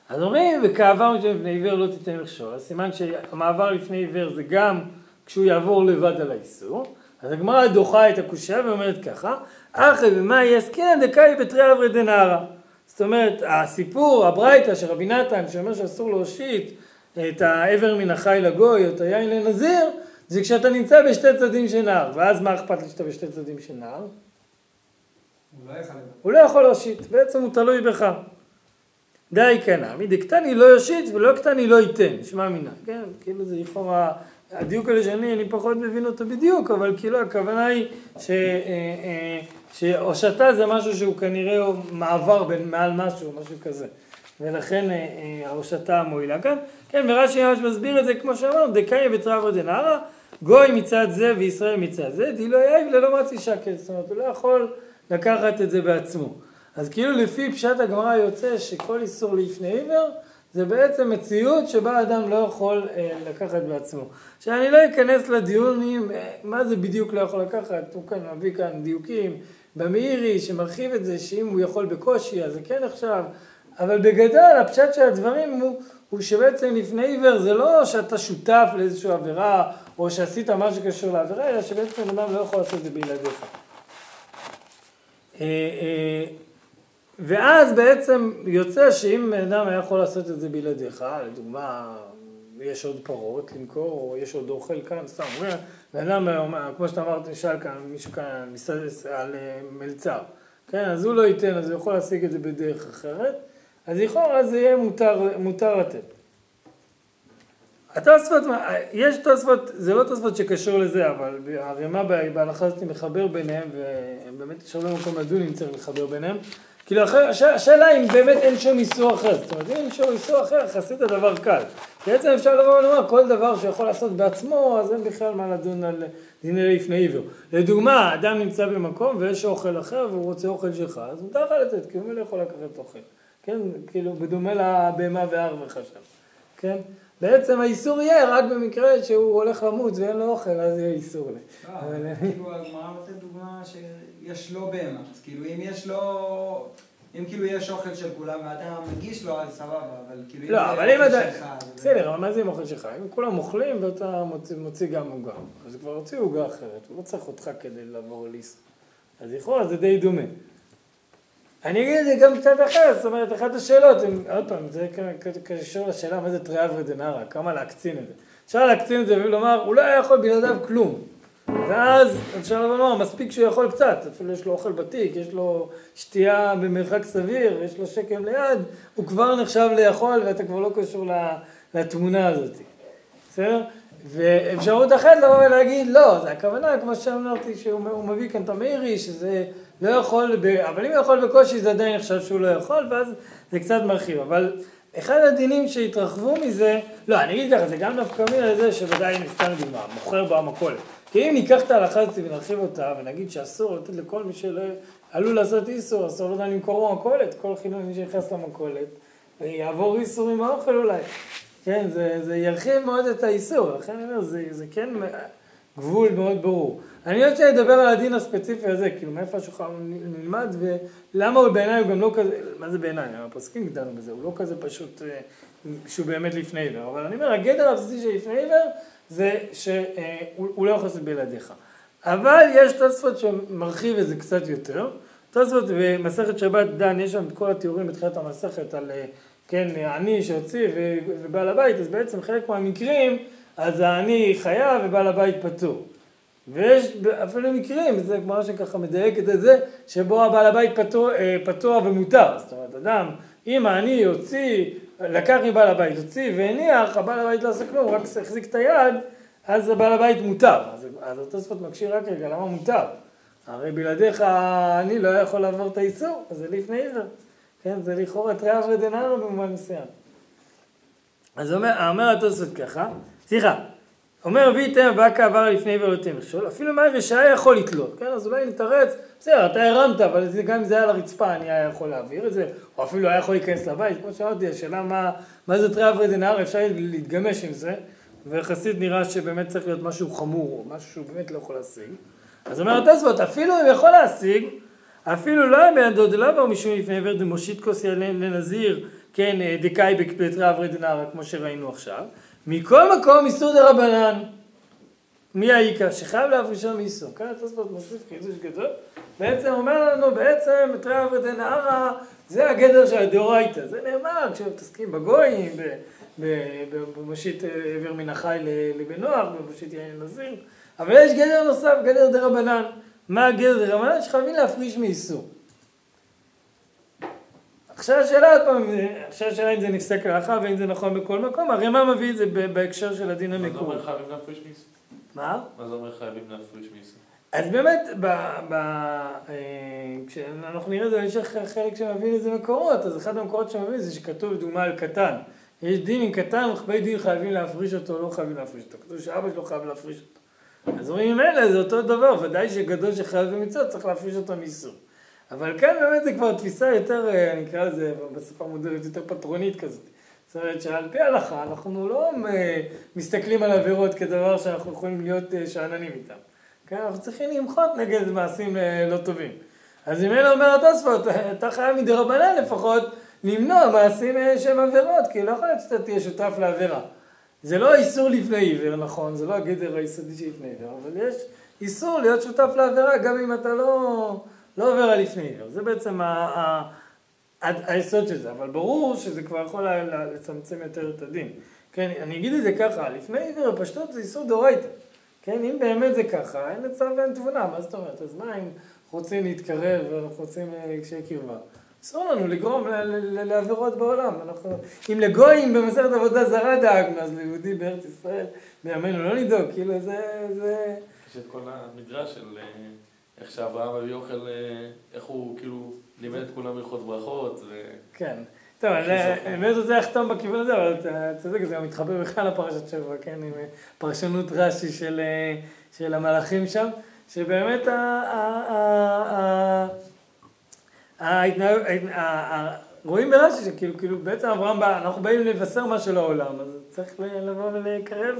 אז אומרים, וכעבר לפני עיוור לא תיתן מכשול, אז סימן שהמעבר לפני עיוור זה גם כשהוא יעבור לבד על האיסור. אז הגמרא דוחה את הקושייה ואומרת ככה, אחי ומה יסקינן דקאי בתרי אברי דנהרה. זאת אומרת, הסיפור, הברייתא של רבי נתן, שאומר שאסור להושיט את האבר מן החי לגוי או את היין לנזיר, זה כשאתה נמצא בשתי צדדים של נהר. ואז מה אכפת לי שאתה בשתי צדדים של נהר? הוא לא יכול הוא לא יכול להושיט, בעצם הוא תלוי בך. די כנא, מדקתני לא יושיט ולא קטני לא ייתן, שמע מינה, כן? כאילו זה לכאורה, הדיוק הלשוני, אני פחות מבין אותו בדיוק, אבל כאילו הכוונה היא ש... אה, אה, שהושטה זה משהו שהוא כנראה מעבר בין מעל משהו, משהו כזה. ולכן אה, ההושטה מועילה כאן. כן, ורש"י ממש מסביר את זה כמו שאמרנו, דקאי ותרבו דנהרה, גוי מצד זה וישראל מצד זה, דילו יאיב ללא מצי שקל, זאת אומרת, הוא לא יכול לקחת את זה בעצמו. אז כאילו לפי פשט הגמרא יוצא שכל איסור לפני עיוור זה בעצם מציאות שבה אדם לא יכול אה, לקחת בעצמו. שאני לא אכנס לדיונים אה, מה זה בדיוק לא יכול לקחת, הוא כאן מביא כאן דיוקים במאירי שמרחיב את זה שאם הוא יכול בקושי אז זה כן עכשיו, אבל בגדול הפשט של הדברים הוא, הוא שבעצם לפני עיוור זה לא שאתה שותף לאיזושהי עבירה או שעשית משהו קשור לעבירה, אלא שבעצם אדם לא יכול לעשות את זה בלעדיך. ואז בעצם יוצא שאם אדם היה יכול לעשות את זה בלעדיך, לדוגמה, יש עוד פרות למכור, או יש עוד אוכל כאן, סתם, בן אדם, כמו שאתה אמרת, נשאל כאן, מישהו כאן, על אה, מלצר, כן, אז הוא לא ייתן, אז הוא יכול להשיג את זה בדרך אחרת, אז לכאורה זה יהיה מותר, מותר לתת. התוספות, יש תוספות, זה לא תוספות שקשור לזה, אבל הרמ"א בהלכה הזאת מחבר ביניהם, ובאמת יש הרבה מקום לדון אם צריך לחבר ביניהם. כאילו השאלה אם באמת אין שום איסור אחר, זאת אומרת אם אין שום איסור אחר, יחסית הדבר קל. בעצם אפשר לבוא ולומר כל דבר שיכול לעשות בעצמו, אז אין בכלל מה לדון על דיני לפני עיוור. לדוגמה, אדם נמצא במקום ויש אוכל אחר והוא רוצה אוכל שלך, אז מותר לך לתת, כי הוא לא יכול לקחת אוכל. כן, כאילו בדומה לבהמה והר וחשב, כן? בעצם האיסור יהיה רק במקרה שהוא הולך למות ואין לו אוכל, אז יהיה איסור. אה, כאילו הגמרא נותנת דוגמה שיש לו בהמה, אז כאילו אם יש לו... אם כאילו יש אוכל של כולם ואתה מגיש לו, אז סבבה, אבל כאילו לא, אבל אם אתה... בסדר, אבל מה זה עם אוכל שלך? אם כולם אוכלים ואתה מוציא גם עוגה, אז כבר הוציאו עוגה אחרת, הוא לא צריך אותך כדי לעבור ליס. אז לכאורה זה די דומה. אני אגיד את זה גם קצת אחר, זאת אומרת, אחת השאלות, עוד פעם, זה קשור לשאלה מה זה טריאברי דנארה, כמה להקצין את זה. אפשר להקצין את זה ולומר, הוא לא היה יכול בלעדיו כלום. ואז אפשר לומר, מספיק שהוא יכול קצת, אפילו יש לו אוכל בתיק, יש לו שתייה במרחק סביר, יש לו שקם ליד, הוא כבר נחשב ליכול ואתה כבר לא קשור לתמונה הזאת. בסדר? ואפשרות אחרת לבוא ולהגיד, לא, זה הכוונה, כמו שאמרתי, שהוא מביא כאן את המאירי, שזה לא יכול, ב... אבל אם הוא יכול בקושי זה עדיין נחשב שהוא לא יכול, ואז זה קצת מרחיב. אבל אחד הדינים שהתרחבו מזה, לא, אני אגיד ככה, זה גם נפקא מינה לזה שוודאי נסתם דוגמה, מוכר במכולת. אם ניקח את ההלכה הזאת ונרחיב אותה, ונגיד שאסור לתת לכל מי שלא עלול לעשות איסור, אסור לדעת למכור במכולת, כל חילוני שנכנס למכולת, ויעבור איסור עם האוכל אולי. כן, זה, זה ירחיב מאוד את האיסור, לכן אני אומר, זה, זה כן גבול מאוד ברור. אני רוצה לדבר על הדין הספציפי הזה, כאילו מאיפה השולחן נלמד ולמה הוא בעיניי הוא גם לא כזה, מה זה בעיניי, הפוסקים דנו בזה, הוא לא כזה פשוט אה, שהוא באמת לפני עיוור, אבל אני אומר, הגדר הבסיסי של לפני עיוור זה שהוא לא יכול לעשות בלעדיך. אבל יש תוספות שמרחיב את זה קצת יותר. תוספות במסכת שבת דן, יש שם את כל התיאורים בתחילת המסכת על, אה, כן, העני שהוציא ובעל הבית, אז בעצם חלק מהמקרים, אז העני חייב ובעל הבית פטור. ויש אפילו מקרים, זה גמרא שככה מדייקת את זה, שבו הבעל הבית פטור, אה, פטור ומותר. זאת אומרת, אדם, אם העני הוציא, לקח מבעל הבית, הוציא והניח, הבעל הבית לא עשה כלום, רק החזיק את היד, אז הבעל הבית מותר. אז, אז התוספות מקשיר רק רגע, למה מותר? הרי בלעדיך אני לא יכול לעבור את האיסור, אז זה לפני עבר. כן, זה לכאורה תריעה ודננו במובן מסוים. אז אומר, אומר התוספות ככה, סליחה, אומר ויתם באקה עבר לפני עבר יותר מכשול, אפילו מה רשעה יכול לתלות, כן, אז אולי נתרץ, בסדר, אתה הרמת, אבל גם אם זה היה לרצפה אני היה יכול להעביר את זה, או אפילו היה יכול להיכנס לבית, כמו שאמרתי, השאלה מה, מה זה תריעה ודנר, אפשר להתגמש עם זה, ויחסית נראה שבאמת צריך להיות משהו חמור, או משהו שהוא באמת לא יכול להשיג. אז אומר התוספות, אפילו אם יכול להשיג, אפילו לא היה בידו דלא עבר משום לפני עבר דמושיט כוס לנזיר, כן, דקאי בתרי אברי דנערה, כמו שראינו עכשיו. מכל מקום איסור דה רבנן. מי העיקר? שחייב להפרישו מאיסור. כאן התוספות מוסיף חידוש גדול. בעצם אומר לנו, בעצם בתרי אברי דנערה זה הגדר של הדאורייתא. זה נאמר כשמתעסקים בגויים, במושיט עבר מן החי לבן נוח, במושיט יין נזיר. אבל יש גדר נוסף, גדר דה רבנן. מה הגדר דה רבנן? שחייבים להפריש מאיסור. עכשיו השאלה עוד פעם, עכשיו השאלה אם זה נפסק להלכה ואם זה נכון בכל מקום, הרי מה מביא את זה בהקשר של הדין המקורי? מה זה אומר חייבים להפריש מאיסור? מה? מה זה אומר חייבים להפריש מאיסור? אז באמת, ב, ב, אה, כשאנחנו נראה את זה בהמשך חלק שמביא לזה מקורות, אז אחד המקורות שמביא זה שכתוב דוגמה על קטן. יש דין עם קטן, רכבי דין חייבים להפריש אותו, לא חייבים להפריש אותו. כתוב שאבא שלו חייב להפריש אותו. אז אומרים, אלה זה אותו דבר, ודאי שגדול שחייב במצוות צריך להפריש אותו מאיסור. אבל כאן באמת זה כבר תפיסה יותר, אה, אני אקרא לזה בשפה מודרנית, יותר פטרונית כזאת. זאת אומרת שעל פי ההלכה אנחנו לא אה, מסתכלים על עבירות כדבר שאנחנו יכולים להיות שאננים איתם. כן, אנחנו צריכים למחות נגד מעשים לא טובים. אז אם אלה אומר התוספות, אתה חייב מדי רבנן לפחות למנוע מעשים שהם עבירות, כי לא יכול להיות שאתה תהיה שותף לעבירה. זה לא איסור לפני עיוור, נכון, זה לא הגדר היסודי שלפני עיוור, אבל יש איסור להיות שותף לעבירה גם אם אתה לא... לא עובר על לפני עיוור. זה בעצם ה, ה, ה, היסוד של זה, אבל ברור שזה כבר יכול לצמצם יותר את הדין. כן, אני אגיד את זה ככה, לפני עיוור הפשטות זה איסור דאורייתא. כן, אם באמת זה ככה, אין לצו ואין תבונה, מה זאת אומרת? אז מה אם רוצים להתקרב ואנחנו רוצים אה, קשיי קרבה? אסור לנו לגרום לעבירות בעולם. אנחנו, אם לגויים במסכת עבודה זרה דאגנו, אז ליהודי בארץ ישראל, בימינו לא לדאוג, כאילו זה... זה... יש את כל המדרש של... אה, איך שאברהם אבי אוכל, אה, איך הוא כאילו לימד את כולם הלכות ברכות. ו... כן. טוב, אני באמת רוצה לחתום בכיוון הזה, אבל אתה צודק, זה גם מתחבר בכלל לפרשת שבוע, כן, עם אה, פרשנות רש"י של, אה, של המלאכים שם, שבאמת רואים ברש"י שכאילו, כאילו בעצם אברהם בא, אנחנו באים לבשר משהו לעולם, אז צריך לבוא ולקרב,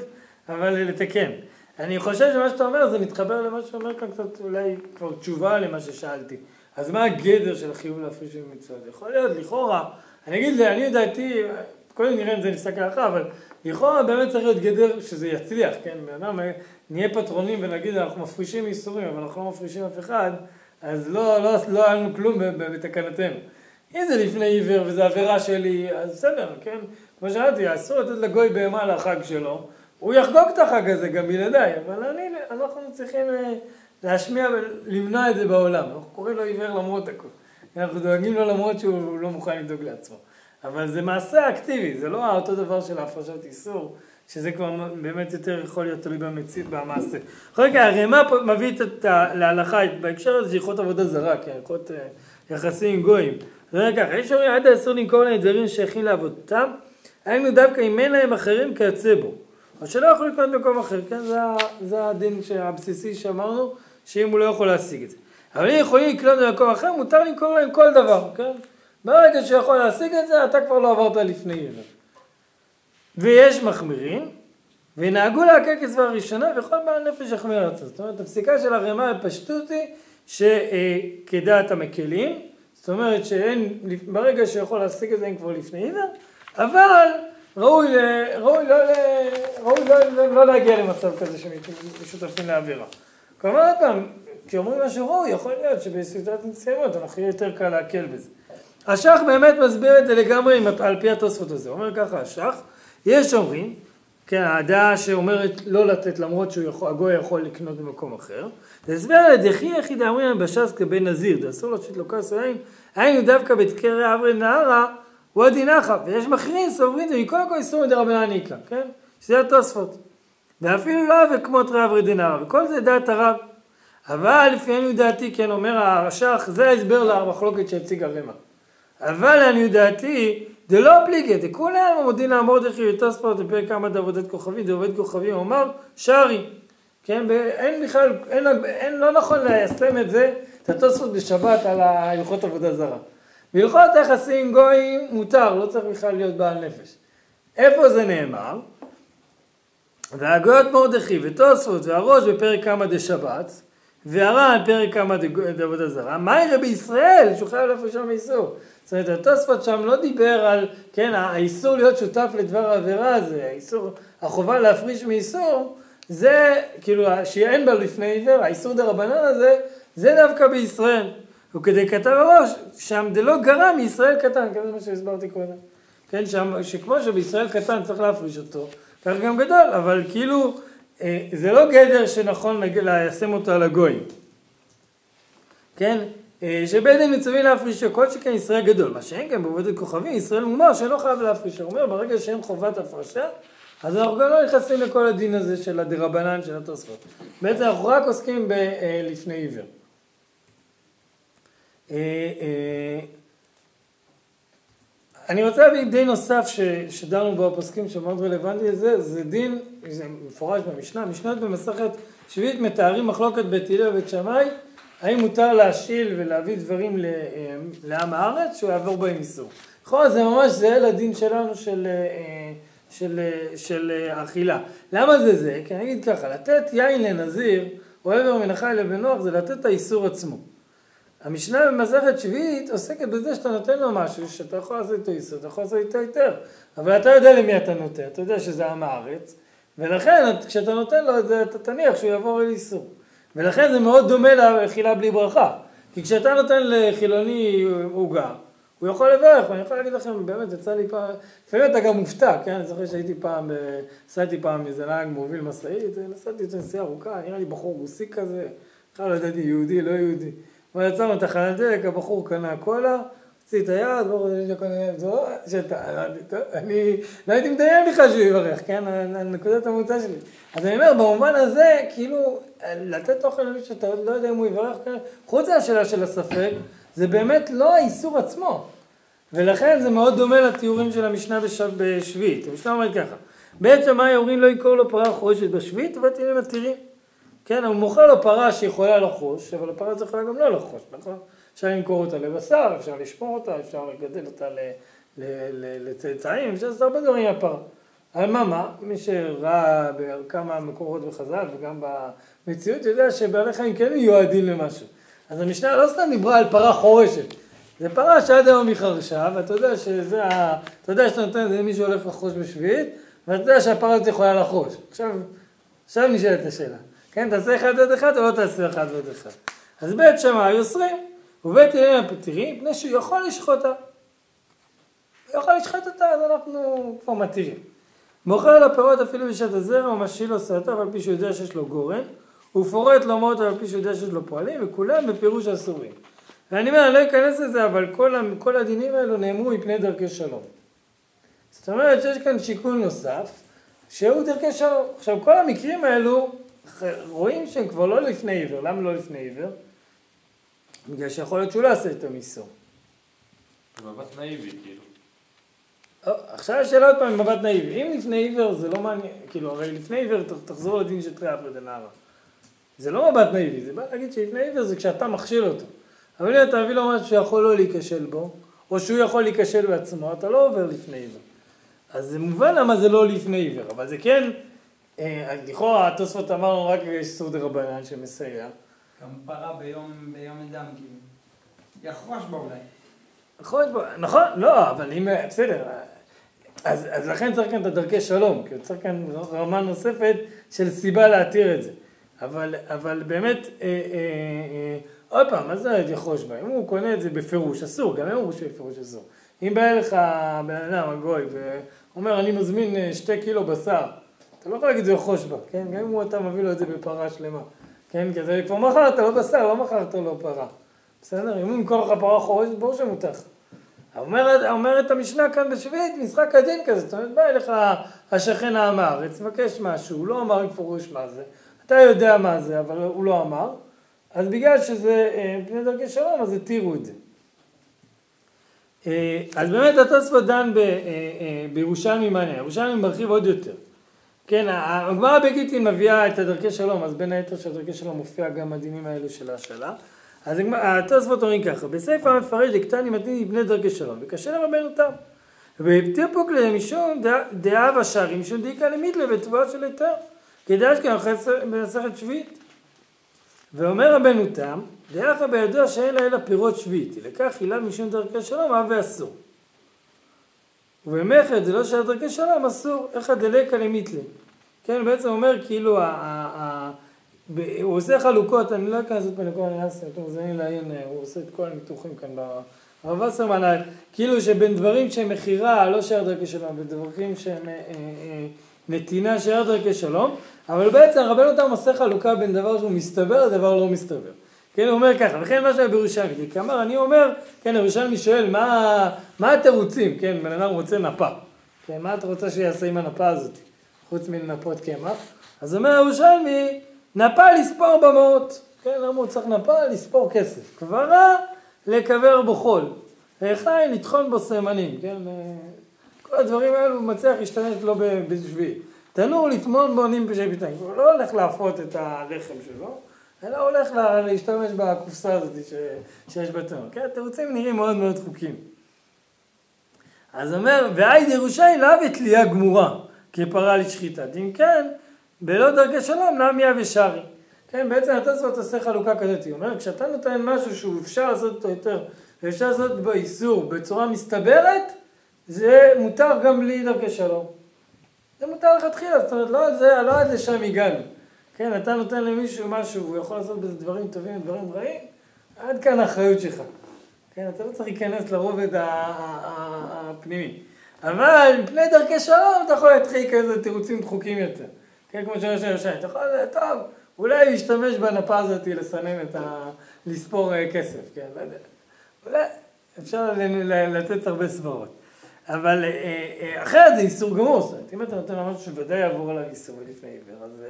אבל לתקן. אני חושב שמה שאתה אומר זה מתחבר למה שאומר כאן קצת אולי כבר תשובה למה ששאלתי. אז מה הגדר של החיוב להפריש במצוות? יכול להיות, לכאורה, אני אגיד, אני לדעתי, קודם נראה אם זה נפסק להלכה, אבל לכאורה באמת צריך להיות גדר שזה יצליח, כן? בן אדם, נהיה פטרונים ונגיד אנחנו מפרישים איסורים, אבל אנחנו לא מפרישים אף אחד, אז לא, לא, לא היה לנו כלום בתקנתנו. אם זה לפני עיוור וזה עבירה שלי, אז בסדר, כן? כמו שאמרתי, אסור לתת לגוי בהמה לחג שלו. הוא יחגוג את החג הזה גם בלעדיי, אבל אני, אנחנו צריכים אה, להשמיע ולמנוע את זה בעולם. אנחנו קוראים לו עיוור למרות הכול. אנחנו דואגים לו למרות שהוא לא מוכן לדאוג לעצמו. אבל זה מעשה אקטיבי, זה לא אותו דבר של הפרשת איסור, שזה כבר באמת יותר יכול להיות תלוי במציאות, במעשה. בכל מקרה, הרי מה מביא את להלכה בהקשר הזה של עבודה זרה, כי הלכות אה, יחסים עם גויים. זה אומר ככה, יש אומרים עד האסור למכור להם דברים שייכים לעבודתם, היינו דווקא אם אין להם אחרים כיוצא בו. או שלא יכול לקנות במקום אחר, כן? זה, זה הדין הבסיסי שאמרנו, שאם הוא לא יכול להשיג את זה. אבל אם יכולים לקנות במקום אחר, מותר למכור להם כל דבר, כן? ברגע שיכול להשיג את זה, אתה כבר לא עברת לפני עבר. ויש מחמירים, ונהגו להקל כסבר ראשונה, וכל בעל נפש יחמיר ארצה. זאת אומרת, הפסיקה של הרמ"א הפשטות היא שכדעת המקלים, זאת אומרת שאין, ברגע שיכול להשיג את זה הם כבר לפני עבר, אבל ראוי, ראוי, לא, ראוי לא, לא, לא להגיע למצב כזה שמשותפים לעבירה. כלומר, עוד פעם, כשאומרים ראוי, יכול להיות שבסיטואציות מסוימות אנחנו יהיה יותר קל להקל בזה. השח באמת מסביר את זה לגמרי על פי התוספות הזה. אומר ככה, השח, יש אומרים, כן, הדעה שאומרת לא לתת למרות שהגוי יכול לקנות במקום אחר, על הדחי יחידה אומרים בש"ס כבן נזיר, זה אסור להשית לו כעס עין, היינו דווקא בתקרי אברי נהרה הדין אחא, ויש מכריז סוברים זה מכל הכל איסור מדי רבנן איקה, כן? שזה התוספות. ואפילו לא אוהב כמות רב רדינר, וכל זה דעת הרב. אבל לפי דעתי, כן אומר הרש"ך, זה ההסבר למחלוקת שהציג הרמ"א. אבל לעניות דעתי, זה לא פליגי, זה כולם מודיעין המורדכי ותוספות בפרק כמה דעבודת כוכבים, דעבודת כוכבים, אמר שרי, כן, ואין בכלל, אין, אין, לא נכון ליישם את זה, את התוספות בשבת על הלכות עבודה זרה. בהלכות יחסים גויים מותר, לא צריך בכלל להיות בעל נפש. איפה זה נאמר? והגויות מרדכי ותוספות והראש בפרק כמה דשבת, והר"ן פרק כמה דעבודה זרה, מה יראה בישראל שהוא חייב שם איסור? זאת אומרת, התוספות שם לא דיבר על, כן, האיסור להיות שותף לדבר העבירה הזה, האיסור, החובה להפריש מאיסור, זה כאילו שאין בה לפני עיוור, האיסור דה רבנן הזה, זה דווקא בישראל. וכדי כתב הראש, שם דלא גרע מישראל קטן, כן, זה מה שהסברתי קודם. כן, שם, שכמו שבישראל קטן צריך להפריש אותו, כך גם גדול, אבל כאילו, זה לא גדר שנכון ליישם אותו על הגויים. כן, אה, שבית דין מצווים להפרישו, כל שכן ישראל גדול. מה שאין כאן בעבודת כוכבים, ישראל מומר שאינו חייב להפרישו. הוא אומר, ברגע שאין חובת הפרשה, אז אנחנו גם לא נכנסים לכל הדין הזה של הדרבנן של התוספות. בעצם אנחנו רק עוסקים בלפני אה, עיוור. אני רוצה להביא דין נוסף שדנו בו הפוסקים שמאוד רלוונטי לזה, זה דין, זה מפורש במשנה, משנות במסכת שביעית מתארים מחלוקת בית הלל ובית שמאי האם מותר להשיל ולהביא דברים אה, לעם הארץ שהוא יעבור בהם איסור. לכאורה זה ממש זהה לדין שלנו של, אה, של, אה, של אכילה. למה זה זה? כי אני אגיד ככה, לתת יין לנזיר או עבר מן החי לבן נוח זה לתת את האיסור עצמו. המשנה במסכת שביעית עוסקת בזה שאתה נותן לו משהו שאתה יכול לעשות איתו איסור, אתה יכול לעשות איתו יותר, אבל אתה יודע למי אתה נותן, אתה יודע שזה עם הארץ, ולכן כשאתה נותן לו את זה אתה תניח שהוא יעבור אל איסור. ולכן זה מאוד דומה לאכילה בלי ברכה. כי כשאתה נותן לחילוני עוגה, הוא יכול לברך, ואני יכול להגיד לכם, באמת יצא לי פעם, לפעמים אתה גם מופתע, כן? אני זוכר שהייתי פעם, נסעתי פעם איזה נהג מוביל משאית, נסעתי את נסיעה ארוכה, נראה לי בחור רוסי כזה, בכלל לא ידעתי יהודי, לא יהודי. אבל יצאנו תחנת דלק, הבחור קנה קולה, הוציא את היד, ברור שאתה, אני לא הייתי מדמיין בכלל שהוא יברך, כן? נקודת המוצא שלי. אז אני אומר, במובן הזה, כאילו, לתת אוכל למי שאתה לא יודע אם הוא יברך, כן? חוץ מהשאלה של הספק, זה באמת לא האיסור עצמו. ולכן זה מאוד דומה לתיאורים של המשנה בשביעית. המשנה אומרת ככה, בעת שמאי אומרים לא יקור לו פרה חורשת בשביעית, ובתים מתירים. כן, הוא מוכר לו פרה שיכולה לחוש, אבל הפרה הזאת יכולה גם לא לחוש, נכון? אפשר למכור אותה לבשר, אפשר לשמור אותה, אפשר לגדל אותה לצאצאים, אפשר לעשות הרבה דברים עם הפרה. אבל מה מה, מי שראה בכמה מקורות בחז"ל וגם במציאות יודע שבעלי חיים כן מיועדים למשהו. אז המשנה לא סתם דיברה על פרה חורשת, זה פרה שעד היום היא חרשה, ואתה יודע שזה ה... אתה יודע שאתה נותן את זה למי שהולך לחוש בשביעית, ואתה יודע שהפרה הזאת יכולה לחוש. עכשיו, עכשיו נשאלת השאלה, כן, תעשה אחד ועוד אחד או לא תעשה אחד ועוד אחד. אז בית שמאי אוסרים. ובית הלל הפתירים, מפני שהוא יכול לשחוט אותה. הוא יכול לשחוט אותה, אז אנחנו כבר מתירים. מוכר לו פירות אפילו בשעת הזרע, הוא משיל לו סרטיו על פי שהוא יודע שיש לו גורן, הוא פורט לו מות על פי שהוא יודע שיש לו פועלים, וכולם בפירוש אסורים. ואני אומר, אני לא אכנס לזה, אבל כל, כל הדינים האלו נאמרו מפני דרכי שלום. זאת אומרת שיש כאן שיקול נוסף, שהוא דרכי שלום. עכשיו, כל המקרים האלו, רואים שהם כבר לא לפני עיוור. למה לא לפני עיוור? בגלל שיכול להיות שהוא לא יעשה את המיסור. מבט נאיבי, כאילו. עכשיו השאלה עוד פעם מבט נאיבי. אם לפני עיוור זה לא מעניין, כאילו, הרי לפני עיוור תחזור לדין של תרי הנערה. זה לא מבט נאיבי, זה בא להגיד שלפני עיוור זה כשאתה מכשיל אותו. אבל אם אתה מביא לו משהו שיכול לא להיכשל בו, או שהוא יכול להיכשל בעצמו, אתה לא עובר לפני עיוור. אז זה מובן למה זה לא לפני עיוור, אבל זה כן, אה, לכאורה התוספות אמרנו רק יש סעוד רבנן שמסייע. גם פרה ביום, אדם, כאילו. יחרוש בו אולי. יחרוש בו, נכון, לא, אבל אם, בסדר. אז, אז לכן צריך כאן את הדרכי שלום, כי צריך כאן רמה נוספת של סיבה להתיר את זה. אבל, אבל באמת, אה, אה, אה, עוד פעם, מה זה יחרוש בה? אם הוא קונה את זה בפירוש, אסור, גם הם אמרו שבפירוש אסור. אם בא אליך בן אדם, הגוי, ואומר, אני מזמין אה, שתי קילו בשר, אתה לא יכול להגיד זה יחרוש בה, כן? גם אם אתה מביא לו את זה בפרה שלמה. כן, כי זה כבר מכרת לו בשר, לא מכרת לו פרה. בסדר? אם הוא ימכור לך פרה חורשת, ברור שמותר. אומרת, אומרת המשנה כאן בשביעית, משחק הדין כזה, זאת אומרת, בא אליך השכן העם הארץ, מבקש משהו, הוא לא אמר בפירוש מה זה, אתה יודע מה זה, אבל הוא לא אמר, אז בגלל שזה אה, פני דרכי שלום, אז התירו את זה. אה, אז באמת התוספות דן אה, בירושלמי מעניין, ירושלמי מרחיב עוד יותר. כן, הגמרא בגיטין מביאה את הדרכי שלום, אז בין היתר של דרכי שלום מופיע גם הדינים האלו של השאלה. אז התוספות אומרים ככה, בספר המפרש דקטני מתאים מפני דרכי שלום, וקשה לרבנו תם. ובפתיר פוקלה משום דעה ושערים, משום דאיקה למיתלה בתבואה של היתר. כדאי שכן במסכת שביעית. ואומר רבנו תם, דאפה בידוע שאין לה אלא פירות שביעית, לכך הילה משום דרכי שלום אב ואסור. ובמכר זה לא שהיה דרכי שלום אסור, איך הדלקה למיתלה. כן, בעצם אומר כאילו, הוא עושה חלוקות, אני לא אכנס עוד פעם לכל הניאסים, אתם מוזמנים לעיין, הוא עושה את כל הניתוחים כאן הרב וסרמן, כאילו שבין דברים שהם מכירה, לא שער דרכי שלום, ודברים שהם אה, אה, נתינה שער דרכי שלום, אבל בעצם רבנו תם עושה חלוקה בין דבר שהוא מסתבר לדבר לא מסתבר. כן, הוא אומר ככה, וכן מה שהיה בירושלמי, כאמר, אני אומר, כן, ירושלמי שואל, מה, מה התירוצים, כן, בן אדם רוצה נפה, כן, מה אתה רוצה שיעשה עם הנפה הזאת, חוץ מלנפות קמח? אז אומר ירושלמי, נפה לספור במאות, כן, למה הוא צריך נפה? לספור כסף. קברה, לקבר בו חול. חי, לטחון בו סמנים, כן, כל הדברים האלו הוא מצליח להשתמש לו בשביעי. תנור לטמון בו נים בשי ביתיים, הוא לא הולך להפות את הלחם שלו, אלא הולך לה, להשתמש בקופסה הזאת ש, שיש בתנור. כן, התירוצים נראים מאוד מאוד דחוקים. אז אומר, והייד ירושלים לאו תלייה גמורה, כפרה לשחיטה. אם כן, בלא דרכי שלום נמיה ושרי. כן, בעצם התוספות עושה חלוקה כזאת, הוא אומר, כשאתה נותן משהו שהוא אפשר לעשות אותו יותר, ואפשר לעשות בו איסור בצורה מסתברת, זה מותר גם בלי דרכי שלום. זה מותר לכתחילה, זאת אומרת, לא על זה, לא עד לשם הגענו. כן, אתה נותן למישהו משהו, והוא יכול לעשות בזה דברים טובים ודברים רעים, עד כאן האחריות שלך. כן, אתה לא צריך להיכנס לרובד הפנימי. אבל מפני דרכי שלום אתה יכול להתחיל כזה תירוצים דחוקים יותר. כן, כמו שראש הירשיים, אתה יכול, טוב, אולי להשתמש בנפה הזאת לסנן את ה... לספור אה, כסף, כן, לא יודע. אולי אפשר לתת הרבה סברות. אבל אה, אה, אחרת זה איסור גמור, זאת אומרת, אם אתה נותן לו משהו שוודאי יעבור עליו איסור לפני עיוור, אז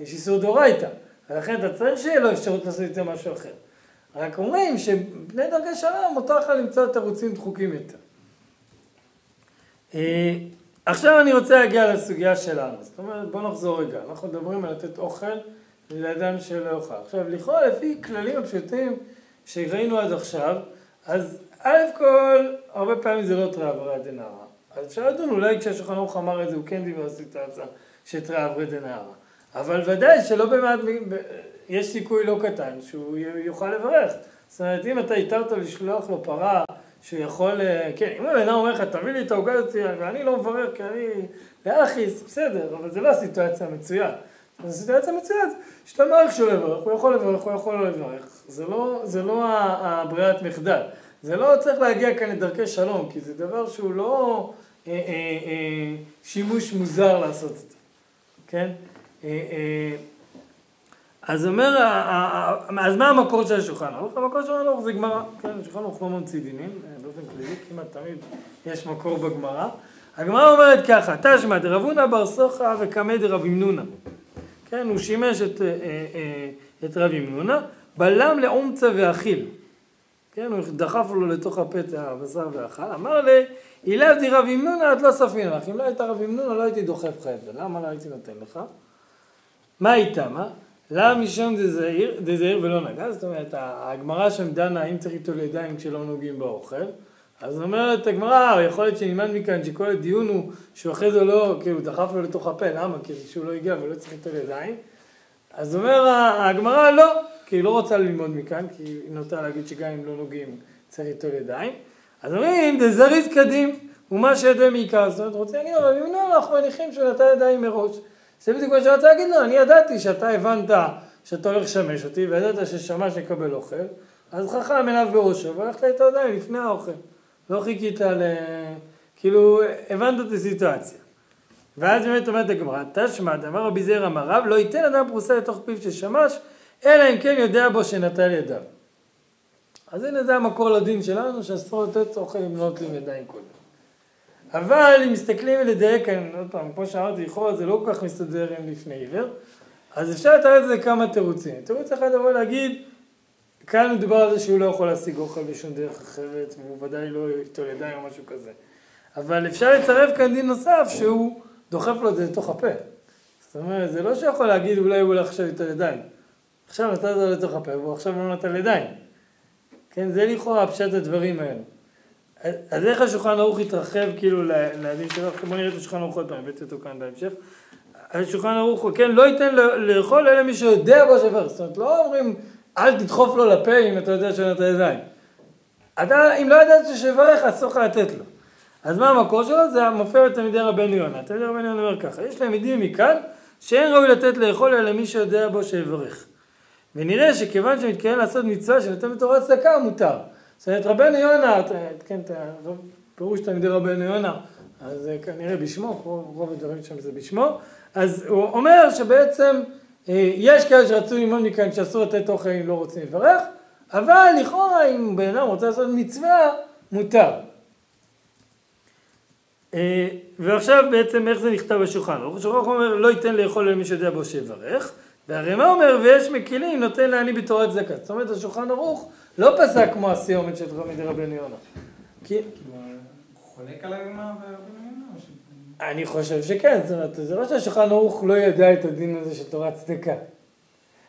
יש איסור דאורייתא, ולכן אתה צריך שיהיה לו אפשרות לעשות איתו משהו אחר. רק אומרים שבני דרכי שלום מותר לך למצוא תירוצים דחוקים יותר. עכשיו אני רוצה להגיע לסוגיה שלנו, זאת אומרת בוא נחזור רגע, אנחנו מדברים על לתת אוכל לאדם שלא אוכל. עכשיו לכאורה לפי כללים הפשוטים שראינו עד עכשיו, אז א' כל, הרבה פעמים זה לא תראה אברי דנהרא. אז אפשר לדון, אולי כשהשולחן ערוך אמר את זה, הוא כן דיבר על סיטואציה שתראה אברי דנהרא. אבל ודאי שלא במעט, יש סיכוי לא קטן שהוא יוכל לברך. זאת אומרת, אם אתה התרת לשלוח לו פרה שהוא יכול, אה, כן, אם הבן אדם אומר לך, תביא לי את העוגה הזאת, ואני לא מברך, כי אני לאחיס, בסדר, אבל זה לא הסיטואציה המצויה. זו סיטואציה מצוינת, שאתה מעריך שהוא יברך, הוא יכול לברך, הוא יכול לא לברך. זה לא, זה לא הברירת מחדל. זה לא צריך להגיע כאן לדרכי שלום, כי זה דבר שהוא לא אה, אה, אה, שימוש מוזר לעשות את זה, כן? אה, אה, אז אומר, אז מה המקור של השולחן ערוך? המקור של השולחן זה גמרא, כן, השולחן ערוך לא ממציא דינים, אה, באופן כללי, כמעט תמיד יש מקור בגמרא. הגמרא אומרת ככה, תשמע דרבונה בר סוחה וקמא דרב ימנונה. כן, הוא שימש את, את רב ימנונה, בלם לאומצה ואכיל. כן, הוא דחף לו לתוך הפה את הבשר ואכל, אמר לי, אילב די רב ימנונה את לא ספין לך, אם לא היית רב ימנונה לא הייתי דוחף לך את זה, למה לא הייתי נותן לך? מה איתה, מה? למה משום דזעיר ולא נגע? זאת אומרת, הגמרא שם דנה אם צריך איתו לידיים כשלא נוגעים באוכל. אז אומרת הגמרא, יכול להיות שנלמד מכאן שכל הדיון הוא שהוא אחרי זה לא, כאילו דחף לו לתוך הפה, למה? כי שהוא לא הגיע ולא צריך איתו לידיים. אז אומר הגמרא לא, כי היא לא רוצה ללמוד מכאן, כי היא נוטה להגיד שגם אם לא נוגעים צריך איתו לידיים. אז אומרים, דזריז קדים, ומה שידי מעיקר, זאת אומרת, רוצה להגיד, אבל אם לא, אנחנו מניחים שהוא נטל ידיים מראש. זה בדיוק מה שרצה להגיד לו, אני ידעתי שאתה הבנת שאתה הולך לשמש אותי, וידעת ששמש יקבל אוכל, אז חכם עיניו בראשו, והלכת איתו עדיין לפני האוכל. לא חיכית ל... כאילו, הבנת את הסיטואציה. ואז באמת אומרת הגמרא, תשמע, אמר רבי זעיר אמר לא ייתן אדם פרוסה לתוך פיו של שמש, אלא אם כן יודע בו שנטל ידיו. אז הנה זה המקור לדין שלנו, שאסור לתת אוכל עם לא נוטלים ידיים קודם. אבל אם מסתכלים ולדייק כאן, עוד פעם, כמו שאמרתי, לכאורה זה לא כל כך מסתדר עם לפני עיוור, אז אפשר לתאר את זה כמה תירוצים. תירוץ אחד לבוא להגיד, כאן מדובר על זה שהוא לא יכול להשיג אוכל בשום דרך אחרת, והוא ודאי לא איתו ידיים או משהו כזה. אבל אפשר לצרף כאן דין נוסף שהוא דוחף לו את זה לתוך הפה. זאת אומרת, זה לא שיכול להגיד אולי הוא הולך עכשיו איתו ידיים. עכשיו נתת לו לתוך הפה והוא עכשיו לא נתן ידיים. כן, זה לכאורה פשט הדברים האלו. אז איך השולחן ערוך התרחב כאילו לדין שלו? בוא נראה את השולחן ערוך עוד פעם, הבאתי אותו כאן בהמשך. השולחן ערוך, כן, לא ייתן לאכול אלא מי שיודע בו שבר. זאת אומרת, לא אומרים, אל תדחוף לו לפה אם אתה יודע שאין את הידיים. אתה, אם לא ידעת שיברך, אסור לך לתת לו. אז מה המקור שלו? זה מופיע בתלמידי רבנו יונה. תלמידי רבנו יונה אומר ככה, יש להם עדים מכאן, שאין ראוי לתת לאכול אלא מי שיודע בו שיברך. ונראה שכיוון שמתכוון לעשות מצווה שנותן בתורת צדקה, מותר. זאת אומרת, רבנו יונה, כן, פירוש תלמידי רבנו יונה, אז כנראה בשמו, רוב הדברים שם זה בשמו, אז הוא אומר שבעצם אה, יש כאלה שרצו ללמוד מכאן שאסור לתת אוכל אם לא רוצים לברך, אבל לכאורה אם בן אדם רוצה לעשות מצווה, מותר. אה, ועכשיו בעצם איך זה נכתב בשולחן ערוך אומר לא ייתן לאכול למי שיודע בו שיברך, והרמ"א אומר ויש מקילים נותן לעני בתורת זכת. זאת אומרת השולחן ערוך לא פסק כמו הסיומת של תלמידי רבנו יונה. כאילו, חולק על הרמ"א ורבנו יונה? אני חושב שכן, זאת אומרת, זה לא שהשולחן ערוך לא ידע את הדין הזה של תורת צדקה.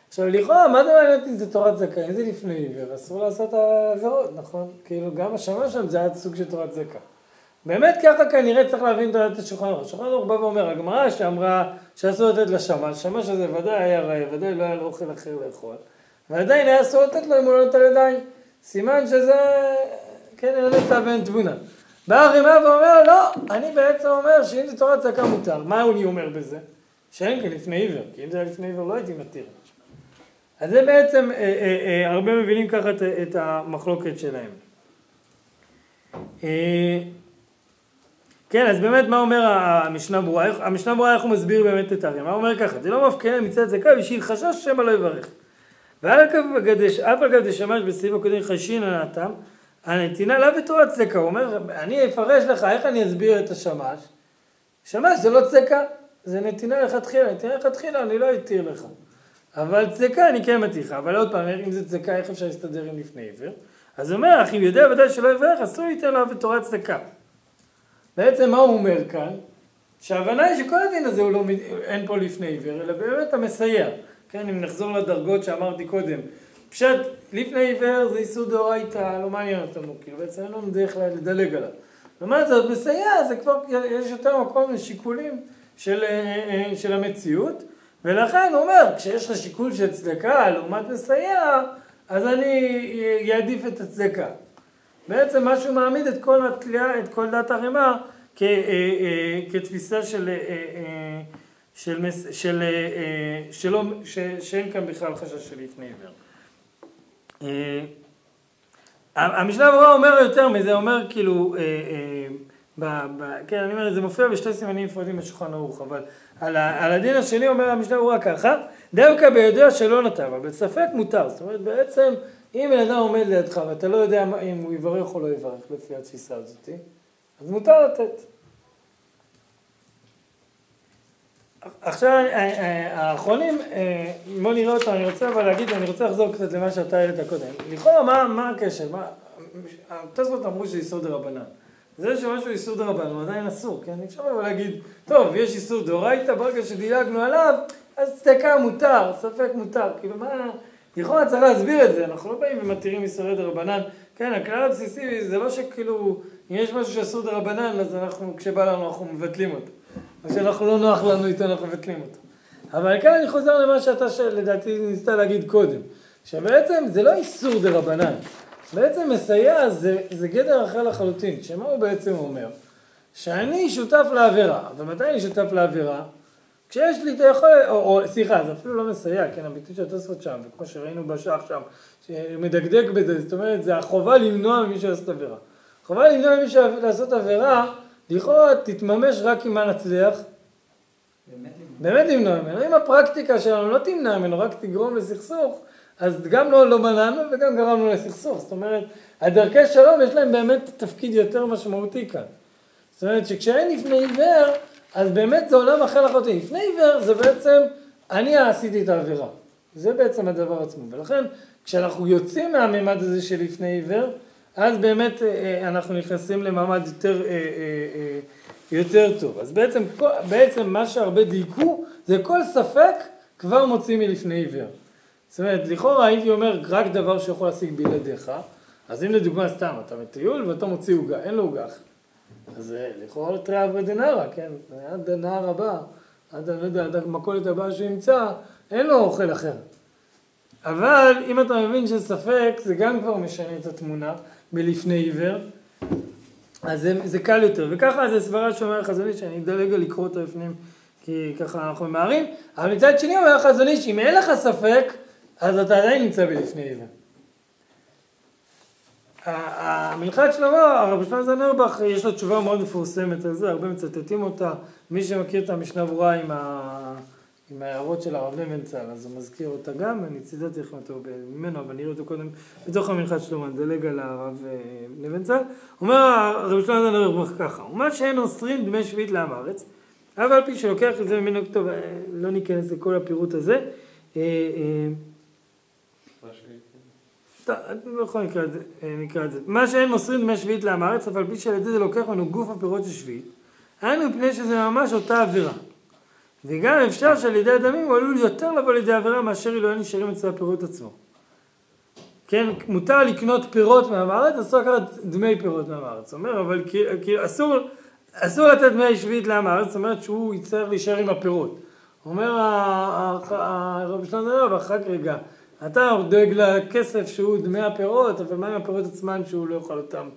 עכשיו לכאורה, מה זה מעניין אם זה תורת צדקה? אם זה לפני עיוור, אסור לעשות עבירות, נכון? כאילו גם השמש שם זה היה סוג של תורת צדקה. באמת ככה כנראה צריך להבין את השולחן ערוך. השולחן ערוך בא ואומר, הגמרא שאמרה שאסור לתת לשמש, השמש הזה ודאי היה רעב, ודאי לא היה לו אוכל אחר לאכול, ועדיין היה אסור לתת לו אם הוא לא נותן ידיים. סימן שזה, כן, אין עצה ואין תבונה. בא הרימה ואומר, לא, אני בעצם אומר שאם זה תורת צדקה מותר. מה אני אומר בזה? שאין כאן לפני עיוור, כי אם זה היה לפני עיוור לא הייתי מתיר. אז זה בעצם, אה, אה, אה, הרבה מבינים ככה את, את המחלוקת שלהם. אה, כן, אז באמת מה אומר המשנה ברורה? המשנה ברורה איך הוא מסביר באמת את הרימה? הוא אומר ככה, זה לא מפקיע מצד צדקה בשביל חשש שמא לא יברך. ואף על גב דשמש בסעיף הקודם חשין הנתם, הנתינה לאו בתורת צדקה, הוא אומר, אני אפרש לך, איך אני אסביר את השמש? שמש זה לא צדקה, זה נתינה לכתחילה, נתינה לכתחילה אני לא אתיר לך. אבל צדקה אני כן מתיר לך, אבל עוד פעם, אם זה צדקה, איך אפשר להסתדר עם לפני עבר? אז הוא אומר, אם יודע ודאי שלא יברך, אסור ייתן לאו בתורת צדקה. בעצם מה הוא אומר כאן? שההבנה היא שכל הדין הזה הוא לא, אין פה לפני עיוור, אלא באמת המסייע. כן, אם נחזור לדרגות שאמרתי קודם, פשט, לפני עיוור זה איסור דאורייתא, לא מעניין אותנו, כאילו בעצם אין לנו דרך לדלג עליו. לעומת זאת, מסייע זה כבר, יש יותר מקום לשיקולים של, אה, אה, של המציאות, ולכן הוא אומר, כשיש לך שיקול של צדקה לעומת מסייע, אז אני אעדיף את הצדקה. בעצם מה שהוא מעמיד את כל, התלייה, את כל דת הרימה כ, אה, כתפיסה של, של, של, של, שלא, שאין כאן בכלל חשש של לפני עיוור. אה, המשנה ברורה אומר יותר מזה, אומר כאילו, אה, אה, כן, אני אומר, זה מופיע בשתי סימנים נפרדים בשולחן ערוך, אבל על, על הדין השני אומר המשנה ברורה ככה, דווקא ביודע שלא נתן, אבל בספק מותר, זאת אומרת בעצם, אם בן אדם עומד לידך ואתה לא יודע אם הוא יברך או לא יברך לפי התפיסה הזאת, אז מותר לתת. עכשיו, אה, אה, האחרונים, אה, בוא נראה אותם, אני רוצה אבל להגיד, אני רוצה לחזור קצת למה שאתה העלית קודם. לכאורה, מה, מה הקשר? התזות אמרו שזה איסור רבנן. זה שמשהו איסור רבנן הוא עדיין אסור, כן? אפשר אבל להגיד, טוב, יש איסור דאורייתא, ברגע שדילגנו עליו, אז צדקה מותר, ספק מותר. כאילו, מה... לכאורה צריך להסביר את זה, אנחנו לא באים ומתירים איסורי דה רבנן. כן, הכלל הבסיסי זה לא שכאילו, אם יש משהו שאסור דה רבנן, אז אנחנו, כשבא לנו, אנחנו מבטלים אותו. או שאנחנו לא נוח לנו איתו, אנחנו מבטלים אותו. אבל כאן אני חוזר למה שאתה לדעתי ניסית להגיד קודם, שבעצם זה לא איסור דה רבנן, בעצם מסייע זה, זה גדר אחר לחלוטין, שמה הוא בעצם אומר? שאני שותף לעבירה, ומתי אני שותף לעבירה? כשיש לי את היכולת, או, או סליחה, זה אפילו לא מסייע, כן, הביטוי של התוספות שם, וכמו שראינו בשח שם, שמדקדק בזה, זאת אומרת, זה החובה למנוע ממישהו לעשות עבירה. חובה למנוע ממישהו לעשות עבירה, לכאורה תתממש רק אם מה נצליח? באמת למנוע ממנו. אם הפרקטיקה שלנו לא תמנע ממנו, רק תגרום לסכסוך, אז גם לא, לא מנענו וגם גרמנו לסכסוך. זאת אומרת, הדרכי שלום יש להם באמת תפקיד יותר משמעותי כאן. זאת אומרת שכשאין לפני עיוור, אז באמת זה עולם אחר לחלוטין. לפני עיוור זה בעצם, אני עשיתי את העבירה. זה בעצם הדבר עצמו. ולכן, כשאנחנו יוצאים מהמימד הזה של לפני עיוור, אז באמת אה, אה, אנחנו נכנסים למעמד יותר, אה, יותר טוב. אז בעצם, בעצם מה שהרבה דייקו, זה כל ספק כבר מוציא מלפני עיוור. זאת אומרת, לכאורה הייתי אומר רק דבר שיכול להשיג בלעדיך, אז אם לדוגמה סתם, אתה מטיול ואתה מוציא עוגה, אין לו עוגה. אז לכאורה תראה אברי דנרה, כן, עד הנהר הבא, עד, אני לא יודע, עד המכולת הבאה שהוא ימצא, אין לו אוכל אחר. אבל אם אתה מבין שספק, זה גם כבר משנה את התמונה מלפני עיוור, אז זה, זה קל יותר. וככה זה סברה שאומר החזוני, שאני אדלג על לקרוא אותו לפנים, כי ככה אנחנו ממהרים. אבל מצד שני אומר החזוני, שאם אין לך ספק, אז אתה עדיין נמצא בלפני עיוור. המלכת שלמה, הרב שלמה זנרבך, יש לו תשובה מאוד מפורסמת על זה, הרבה מצטטים אותה. מי שמכיר את המשנה ברורה עם, ה... עם ההערות של הרב לבנצל, אז הוא מזכיר אותה גם, אני ציטטתי לכם אותו ממנו, אבל נראה אותו קודם בתוך המלכת שלמה, נדלג על הרב אה, לבנצל. אומר הרב שלמה זנרבך ככה, ומה שאין אוסרים דמי שביעית לעם הארץ, אבל על פי שלוקח את זה ממנו, טוב, אה, לא ניכנס לכל הפירוט הזה. אה, בכל מקרה נקרא את זה. מה שאין מוסרים דמי שביעית לעם הארץ, אבל פי שעל ידי זה לוקח לנו גוף הפירות של שביעית. היינו מפני שזה ממש אותה עבירה. וגם אפשר שעל ידי הדמים הוא עלול יותר לבוא לידי עבירה מאשר אילו היו נשארים אצל הפירות עצמו. כן, מותר לקנות פירות מהארץ, אסור לקחת דמי פירות מהארץ. זאת אומרת, אבל כאילו אסור, אסור לתת דמי שביעית לעם הארץ, זאת אומרת שהוא יצטרך להישאר עם הפירות. אומר הרב שלנו, ואחר כך רגע, אתה דואג לכסף שהוא דמי הפירות, אבל מה עם הפירות עצמם שהוא לא יאכל אותם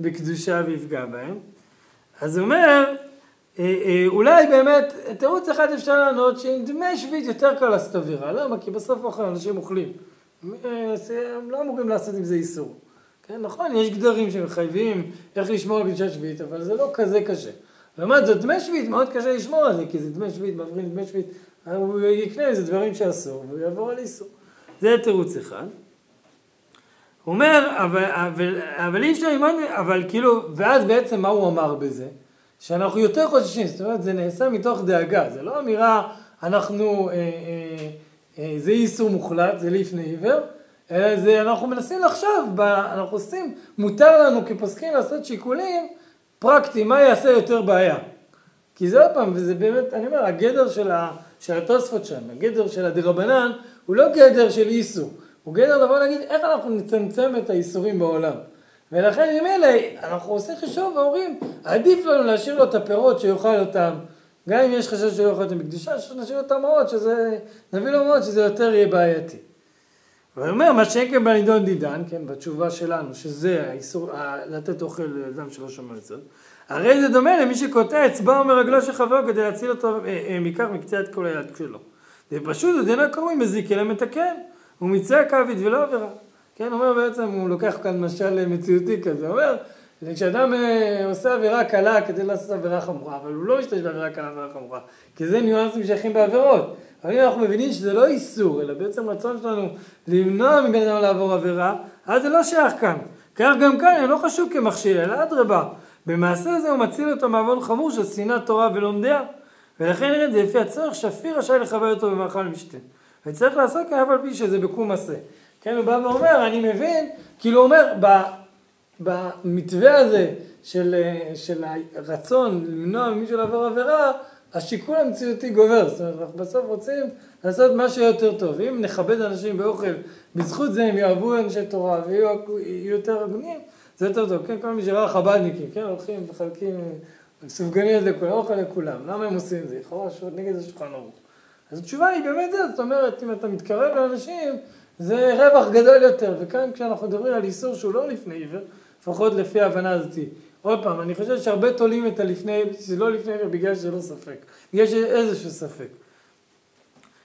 בקדושה ויפגע בהם? אז הוא אומר, אה, אה, אולי באמת, תירוץ אחד אפשר לענות שעם דמי שביעית יותר קל לעשות עבירה, למה? כי בסוף אוכל אנשים אוכלים. אה, הם לא אמורים לעשות עם זה איסור. כן, נכון, יש גדרים שמחייבים איך לשמור על קדושת שביעית, אבל זה לא כזה קשה. לעומת זאת, דמי שביעית מאוד קשה לשמור על זה, כי זה דמי שביעית, מעבירים דמי שביעית, הוא יקנה איזה דברים שאסור, והוא יעבור על איסור. זה תירוץ אחד. הוא אומר, אבל, אבל, אבל אי אפשר ללמוד, אבל כאילו, ואז בעצם מה הוא אמר בזה? שאנחנו יותר חוששים, זאת אומרת, זה נעשה מתוך דאגה, זה לא אמירה, אנחנו, אה, אה, אה, זה איסור מוחלט, זה לפני עיוור, אלא זה, אנחנו מנסים לחשוב, ב, אנחנו עושים, מותר לנו כפוסקים לעשות שיקולים פרקטיים, מה יעשה יותר בעיה. כי זה עוד פעם, וזה באמת, אני אומר, הגדר של, של התוספות שם, הגדר של הדרבנן, הוא לא גדר של איסור, הוא גדר לבוא להגיד איך אנחנו נצמצם את האיסורים בעולם. ולכן ממילא אנחנו עושים חישוב ואומרים, עדיף לנו להשאיר לו את הפירות שיאכל אותם, גם אם יש חשש שהוא יאכל אותם בקדושה, שנשאיר את המעות, שזה, נביא לו מעות שזה יותר יהיה בעייתי. ואני אומר, מה כן בנידון דידן, כן, בתשובה שלנו, שזה האיסור, לתת אוכל לאדם שלא שומר את זה, הרי זה דומה למי שקוטע אצבעו מרגלו של חברו כדי להציל אותו אה, אה, מכך מקצת כל היד שלו. זה פשוט, זה אינו קרוי מזיק אלא מתקן, הוא מצעק עביד ולא עבירה. כן, אומר בעצם, הוא לוקח כאן משל מציאותי כזה, אומר, כשאדם אה, עושה עבירה קלה כדי לעשות עבירה חמורה, אבל הוא לא משתמש בעבירה קלה ועבירה חמורה, כי זה ניואנסים שייכים בעבירות. אבל אם אנחנו מבינים שזה לא איסור, אלא בעצם רצון שלנו למנוע מבן אדם לעבור עבירה, אז זה לא שייך כאן. כך גם כאן, אני לא חשוב כמכשיר, אלא אדרבה. במעשה זה הוא מציל אותו מעוון חמור של שנאת תורה ולומדיה. ולכן נראה את זה לפי הצורך שפיר רשאי לכבד אותו במאכל משתה. וצריך לעשות כאן אף על פי שזה בקום עשה. כן, הוא בא ואומר, אני מבין, כאילו הוא אומר, במתווה הזה של, של הרצון למנוע ממישהו לעבור עבירה, השיקול המציאותי גובר, זאת אומרת, אנחנו בסוף רוצים לעשות משהו יותר טוב. אם נכבד אנשים באוכל, בזכות זה הם יאהבו אנשי תורה ויהיו יותר הגונים, זה יותר טוב. כן, כל מי שראה חב"דניקים, כן, הולכים וחלקים סופגניות לכולם, אוכל לכולם. למה הם עושים את זה? לכאורה נגד השולחן ערוך. אז התשובה היא באמת זה, זאת אומרת, אם אתה מתקרב לאנשים, זה רווח גדול יותר. וכאן כשאנחנו מדברים על איסור שהוא לא לפני עיוור, לפחות לפי ההבנה הזאת. עוד פעם, אני חושב שהרבה תולים את הלפני, זה לא לפני עיוור בגלל שזה לא ספק, בגלל שיש איזשהו ספק.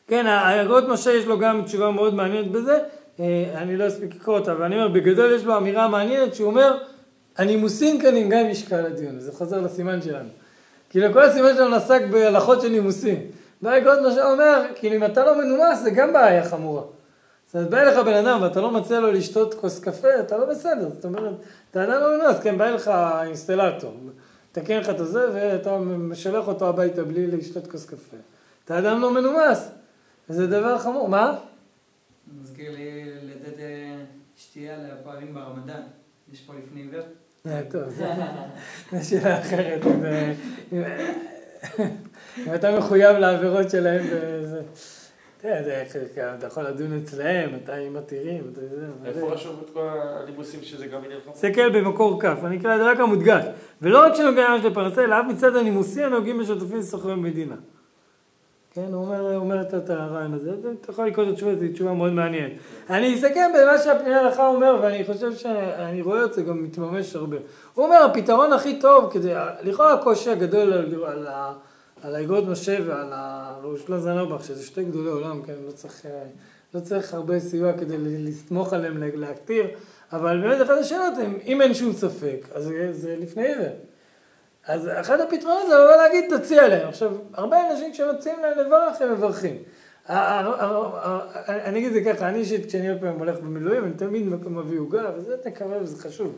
כן, האגרות משה יש לו גם תשובה מאוד מעניינת בזה, אה, אני לא אספיק לקרוא אותה, אבל אני אומר, בגדול יש לו אמירה מעניינת שהוא אומר, הנימוסין כאן הם גם משקל הדיון, זה חוזר לסימן שלנו. כאילו כל הסימן שלנו עסק בהלכות של נימוסין. באגרות משה אומר, כאילו אם אתה לא מנומס זה גם בעיה חמורה. זאת אומרת, בא אליך בן אדם ואתה לא מציע לו לשתות כוס קפה, אתה לא בסדר. זאת אומרת, אתה אדם לא מנומס, כן, בא אליך אינסטלטור, תקן לך את הזה ואתה משלח אותו הביתה בלי לשתות כוס קפה. אתה אדם לא מנומס, וזה דבר חמור. מה? מזכיר לי לתת אה, שתייה לפועלים ברמדאן. יש פה לפני עיוור? אה, טוב, זו שאלה אחרת. אם, אה, אם, אתה מחויב לעבירות שלהם. תראה, אתה יכול לדון אצלהם, מתי הם מתירים, אתה. איפה רשום את כל הנימוסים שזה גם עניין חמור? תסתכל במקור כ', אני אקרא את זה רק המודגש. ולא רק שנוגע ממש לפרנסה, אלא אף מצד הנימוסי הנוגעים בשותפים סוחרי מדינה. כן, הוא אומר, אומר את הרעיון הזה, אתה יכול לקרוא את התשובה, זו תשובה מאוד מעניינת. אני אסכם במה שהפני ההלכה אומר, ואני חושב שאני רואה את זה גם מתממש הרבה. הוא אומר, הפתרון הכי טוב, כדי, לכאורה הקושי הגדול על, על, על האגרות משה ועל ראש שלמה זנובך, שזה שתי גדולי עולם, כן, לא צריך, אה, לא צריך הרבה סיוע כדי לסמוך עליהם, לה- להקטיר, אבל באמת אחת השאלות אם אין שום ספק, אז זה, לפני עיוור. אז אחד הפתרונות זה לבוא להגיד, תציע להם. עכשיו, הרבה אנשים כשמציעים להם לברך, הם מברכים. אני אגיד את זה ככה, אני אישית, כשאני עוד פעם הולך במילואים, אני תמיד מביא עוגה, וזה תקרב, וזה חשוב.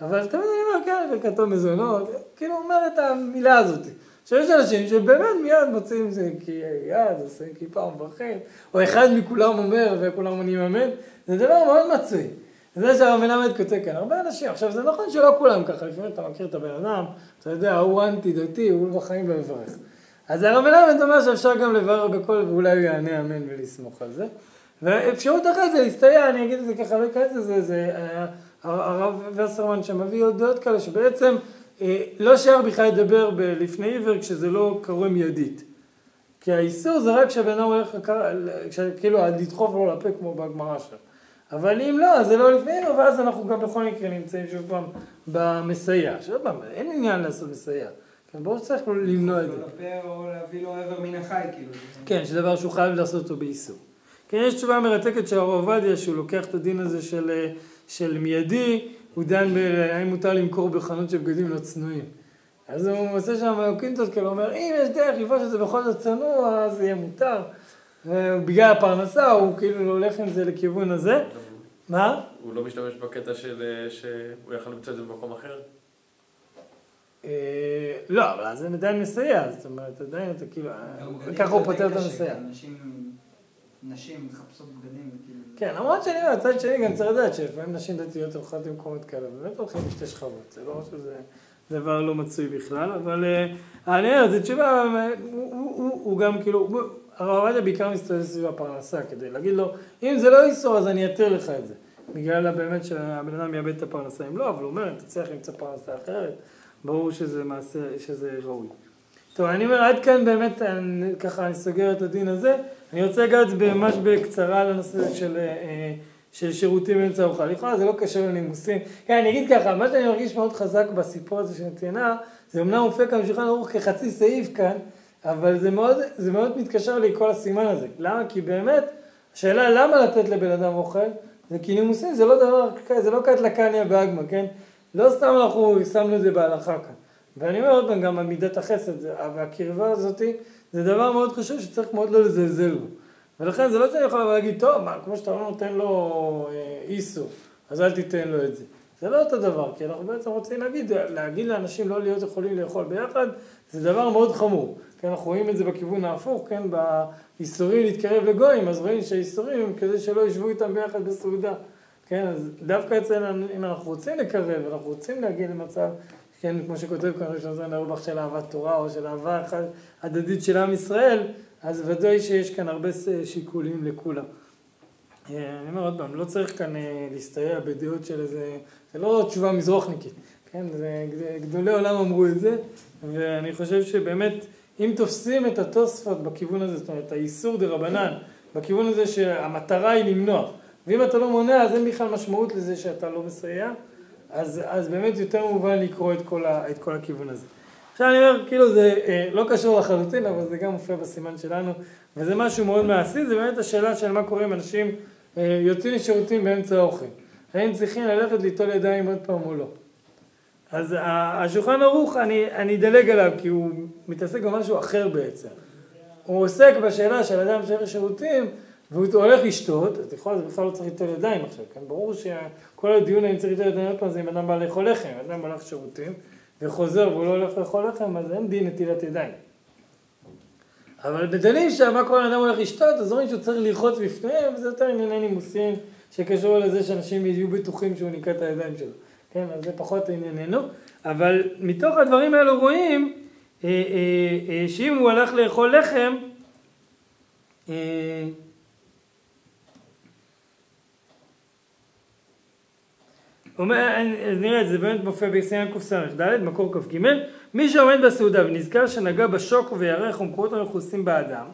אבל תמיד אני אומר, כן, ברכתו מזונות, כאילו אומר את המילה הזאת. עכשיו יש אנשים שבאמת מיד מוצאים זה כי יד, עושים כיפה ומברכים, או אחד מכולם אומר וכולם עונים אמן, זה דבר מאוד מצוי. זה שהרב מלמד כותב כאן, הרבה אנשים, עכשיו זה נכון שלא כולם ככה, לפעמים אתה מכיר את הבן אדם, אתה יודע, הוא אנטי דתי, הוא בחיים לא יברך. אז הרב מלמד אומר שאפשר גם לברר בקול ואולי הוא יענה אמן ולסמוך על זה. ואפשרות אחרת זה להסתייע, אני אגיד את זה ככה, לא אכנס לזה, זה אה, הרב וסרמן שמביא עוד דעות כאלה, שבעצם אה, לא שייך בכלל לדבר לפני עיוור כשזה לא קורה מיידית. כי האיסור זה רק כשהבן אדם הולך, כאילו לדחוף לו לפה כמו בגמרא שלו. אבל אם לא, אז זה לא לפני עיוור, ואז אנחנו גם בכל מקרה נמצאים שוב פעם במסייע. שוב פעם, אין עניין לעשות מסייע. כן, ברור שצריך למנוע את זה. לא לפה או להביא לו עבר מן החי, כאילו. כן, שזה דבר שהוא חייב לעשות אותו באיסור. כן, יש תשובה מרתקת של הרב עובדיה, שהוא לוקח את הדין הזה של, אה, של מיידי, הוא דן בהאם מותר למכור בחנות של בגדים לא צנועים. אז הוא עושה שם קינטות כאלה, אומר, אם יש דרך לפעול שזה בכל זאת צנוע, אז יהיה מותר. ובגלל הפרנסה, הוא כאילו הולך עם זה לכיוון הזה. מה? הוא לא משתמש בקטע של אה, שהוא יכל למצוא את זה במקום אחר? אה, לא, אבל אז זה עדיין מסייע, זאת אומרת, עדיין אתה כאילו, ככה הוא פותר את המסייע. נשים מחפשות בגדים, כאילו. כן, למרות שאני אומר, מצד שני גם צריך לדעת שלפעמים נשים דתיות הולכות למקומות כאלה, באמת הולכים בשתי שכבות, זה לא שזה דבר לא מצוי בכלל, אבל אה, אני אומר, זו תשובה, אה, הוא- גם כאילו, הרב עובדיה בעיקר מסתובב סביב הפרנסה, כדי להגיד לו, אם זה לא איסור אז אני אתיר לך את זה, בגלל באמת שהבן אדם יאבד את הפרנסה, אם לא, אבל הוא אומר, אם תצליח למצוא פרנסה אחרת, ברור שזה מעשה, שזה ראוי. טוב, אני אומר, עד כאן באמת, אני, ככה אני סוגר את הדין הזה. אני רוצה לגעת ממש בקצרה לנושא של, אה, של שירותים באמצע ארוחה. לכאורה זה לא קשור לנימוסים. כן, אני אגיד ככה, מה שאני מרגיש מאוד חזק בסיפור הזה של נתינה, זה אמנם מופיע כאן בשולחן ערוך כחצי סעיף כאן, אבל זה מאוד, זה מאוד מתקשר לי כל הסימן הזה. למה? כי באמת, השאלה למה לתת לבן אדם אוכל, זה כי נימוסים זה לא דבר, זה לא קטלקניה באגמה, כן? לא סתם אנחנו שמנו את זה בהלכה כאן. ואני אומר עוד פעם, גם עמידת החסד והקרבה הזאתי, זה דבר מאוד חשוב שצריך מאוד לא לזלזל בו. ולכן זה לא שאני יכול לבוא להגיד, טוב, מה, כמו שאתה לא נותן לו אה, איסו, אז אל תיתן לו את זה. זה לא אותו דבר, כי אנחנו בעצם רוצים להגיד, להגיד לאנשים לא להיות יכולים לאכול ביחד, זה דבר מאוד חמור. כן, אנחנו רואים את זה בכיוון ההפוך, כן, באיסורים להתקרב לגויים, אז רואים שהאיסורים הם כדי שלא ישבו איתם ביחד בסעודה. כן, אז דווקא אצלנו, אם אנחנו רוצים לקרב, אנחנו רוצים להגיע למצב, כן, כמו שכותב כאן ראשון זמן אורבך של אהבת תורה, או של אהבה אחת הדדית של עם ישראל, אז ודאי שיש כאן הרבה שיקולים לכולם. אה, אני אומר עוד פעם, לא צריך כאן אה, להסתייע בדעות של איזה, זה לא תשובה מזרוחניקית, כן, זה, גדולי עולם אמרו את זה, ואני חושב שבאמת, אם תופסים את התוספות בכיוון הזה, זאת אומרת, האיסור דה רבנן, בכיוון הזה שהמטרה היא למנוע, ואם אתה לא מונע, אז אין בכלל משמעות לזה שאתה לא מסייע, אז, אז באמת יותר מובן לקרוא את כל, ה, את כל הכיוון הזה. עכשיו אני אומר, כאילו זה אה, לא קשור לחלוטין, אבל זה גם מופיע בסימן שלנו, וזה משהו מאוד מעשי, זה באמת השאלה של מה קורה אם אנשים אה, יוצאים לשירותים באמצע האוכל. האם צריכים ללכת ליטול ידיים עוד פעם או לא. אז השולחן ערוך, אני, אני אדלג עליו, כי הוא מתעסק במשהו אחר בעצם. הוא עוסק בשאלה של אדם שהולך לשירותים, והוא הולך לשתות, אז לכאורה זה בכלל לא צריך ליטול ידיים עכשיו, כן? ברור שכל הדיון האם צריך ליטול ידיים עוד פעם זה אם אדם בא לאכול לחם, אדם הלך לשירותים וחוזר והוא לא הולך לאכול לחם, אז אין דין נטילת ידיים. אבל בדנים שם, מה קורה לאדם הולך לשתות, אז אומרים שהוא צריך ללחוץ בפניהם, וזה יותר ענייני נימוסין שקשור לזה שאנשים יהיו בטוחים שהוא ניקה את הידיים שלו. כן, אז זה פחות ענייננו. אבל מתוך הדברים האלו רואים אה, אה, אה, שאם הוא הלך לאכול לחם, אה, אומר, אז נראה את זה באמת מופיע בסימן קס"ד, מקור כ"ג, מי שעומד בסעודה ונזכר שנגע בשוק וירך ומקורות המכוסים באדם,